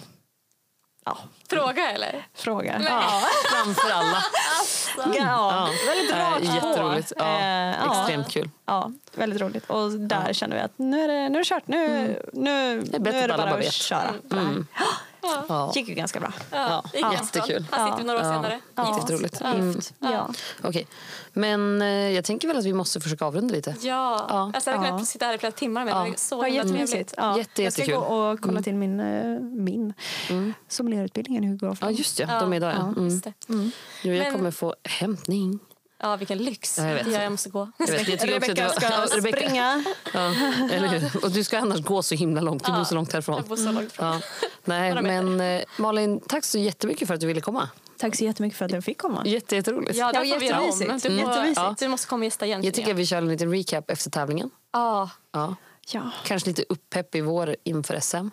ja. Fråga eller? Fråga. Ja, (laughs) framför alla. Ja, väldigt Eh, rakt på. jätteroligt. Ja, Eh, ja. Extremt kul. Ja, väldigt roligt. Och där kände vi att nu är det, nu är det kört. Nu, nu, Det är nu bättre är det bara bara att köra. på det här. Ja. gick ju ganska bra. Ja, Ja, jättekul. Här sitter vi några år senare. Ja. Jätteroligt. Mm. Gift. Ja. Okej. Men eh, jag tänker väl att vi måste försöka avrunda lite. Ja, Ja. Alltså, jag hade Ja. kunnat sitta här i flera timmar med Ja. det. var så Ja, himla jättemysigt. trevligt. Ja. Jätte, jag ska gå jättekul. och kolla till min, eh, min sommelierutbildningen. Hur det går för Ja, just det. De är idag, ja. Mm. Just det. Nu, jag Men- kommer få hämtning. Ja, vilken lyx. Ja, jag vet. gör jag måste gå. Jag, vet, jag Rebecka var- ska Ja, Rebecka. springa. Ja, eller hur? Och du ska annars gå så himla långt. Du bor så långt härifrån. Jag bor så långt ifrån. Ja. Nej, men eh, Malin, tack så jättemycket för att du ville komma. Tack så jättemycket för att jag fick komma. Jätte, jätteroligt. Ja, det Ja, om. jättemysigt. Du, Jättemysigt. ja. du måste komma och gästa igen. Jag tycker att vi kör en liten recap efter tävlingen. Ja, Ja. Ja, Kanske lite uppepp i vår inför SM.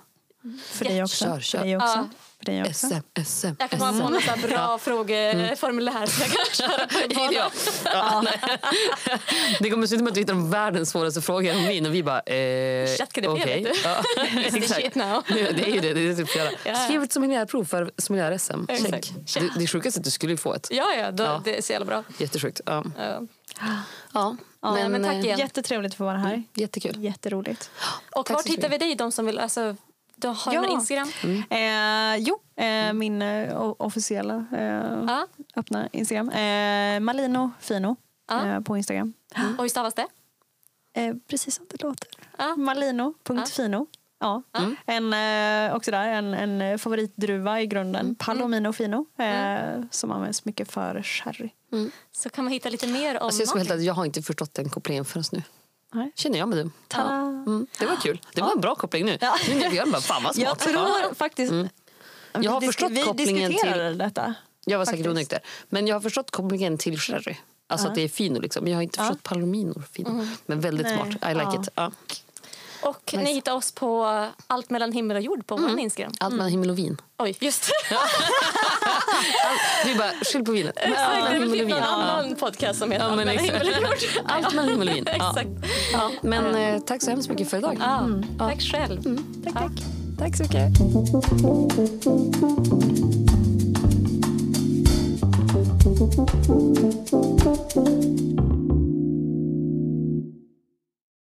för dig också. Kör, kör. För dig också. Ja. För dig också. SM, SM, jag kan komma på bra frågeformulär så jag kan (laughs) köra på en bana. Ja. Ja. (laughs) Det kommer sluta med att du hittar de världens svåraste frågor om vin och vi bara... Eh, ChatGPT, okej. vet du. Ja, (laughs) the exakt. shit now. Det det är ju det. det, är det typ. Ja. Skriv ett sommelierprov för. Check. Det, det är sjukaste att du skulle få ett. Ja, ja, då, Ja. det är så jävla bra. Jättesjukt. Ja. Ja. Ja, Ja, men tack eh, igen. Jättetrevligt att få vara här. Jättekul. Jätteroligt. Och Tack vart så hittar vi dig? De som vill, alltså, du har Ja. en Instagram? Eh, jo, eh, min eh, officiella eh, Ja. öppna Instagram. Eh, Malino Fino Ja. eh, på Instagram. Och hur stavas det? Eh, precis som det låter. Ja. Malino.fino. Ja. En, eh, också där, en, en favoritdruva i grunden. Palomino Fino. Eh, Som används mycket för sherry. Så kan man hitta lite mer om Alltså jag, ska ärlig, jag har inte förstått den kopplingen förrän nu. Nej. Känner jag med du. Ta. Mm, det var kul. Det var en bra koppling nu. Ja. Nu när vi bara, fan vad (laughs) smart. Jag tror faktiskt... Jag har förstått vi kopplingen diskuterade detta. Jag var säkert onykter. Men jag har förstått kopplingen till sherry. Alltså att det är fino liksom. Jag har inte förstått palomino fino. Men väldigt Nej. smart. I like Ja. it. Och ni hittar oss på Allt mellan himmel och jord på vår Instagram. Allt mellan himmel och vin. Oj, just det. (laughs) Du bara, skyll på vinet. Allt Exakt, det mellan himmel och vin. annan podcast som heter Ja, Allt mellan himmel och jord. (laughs) Allt mellan himmel och vin. (laughs) Ja. Exakt. Ja. Men eh, tack så hemskt mycket för idag. Ja, Tack själv. Tack, tack. Tack så mycket. Thank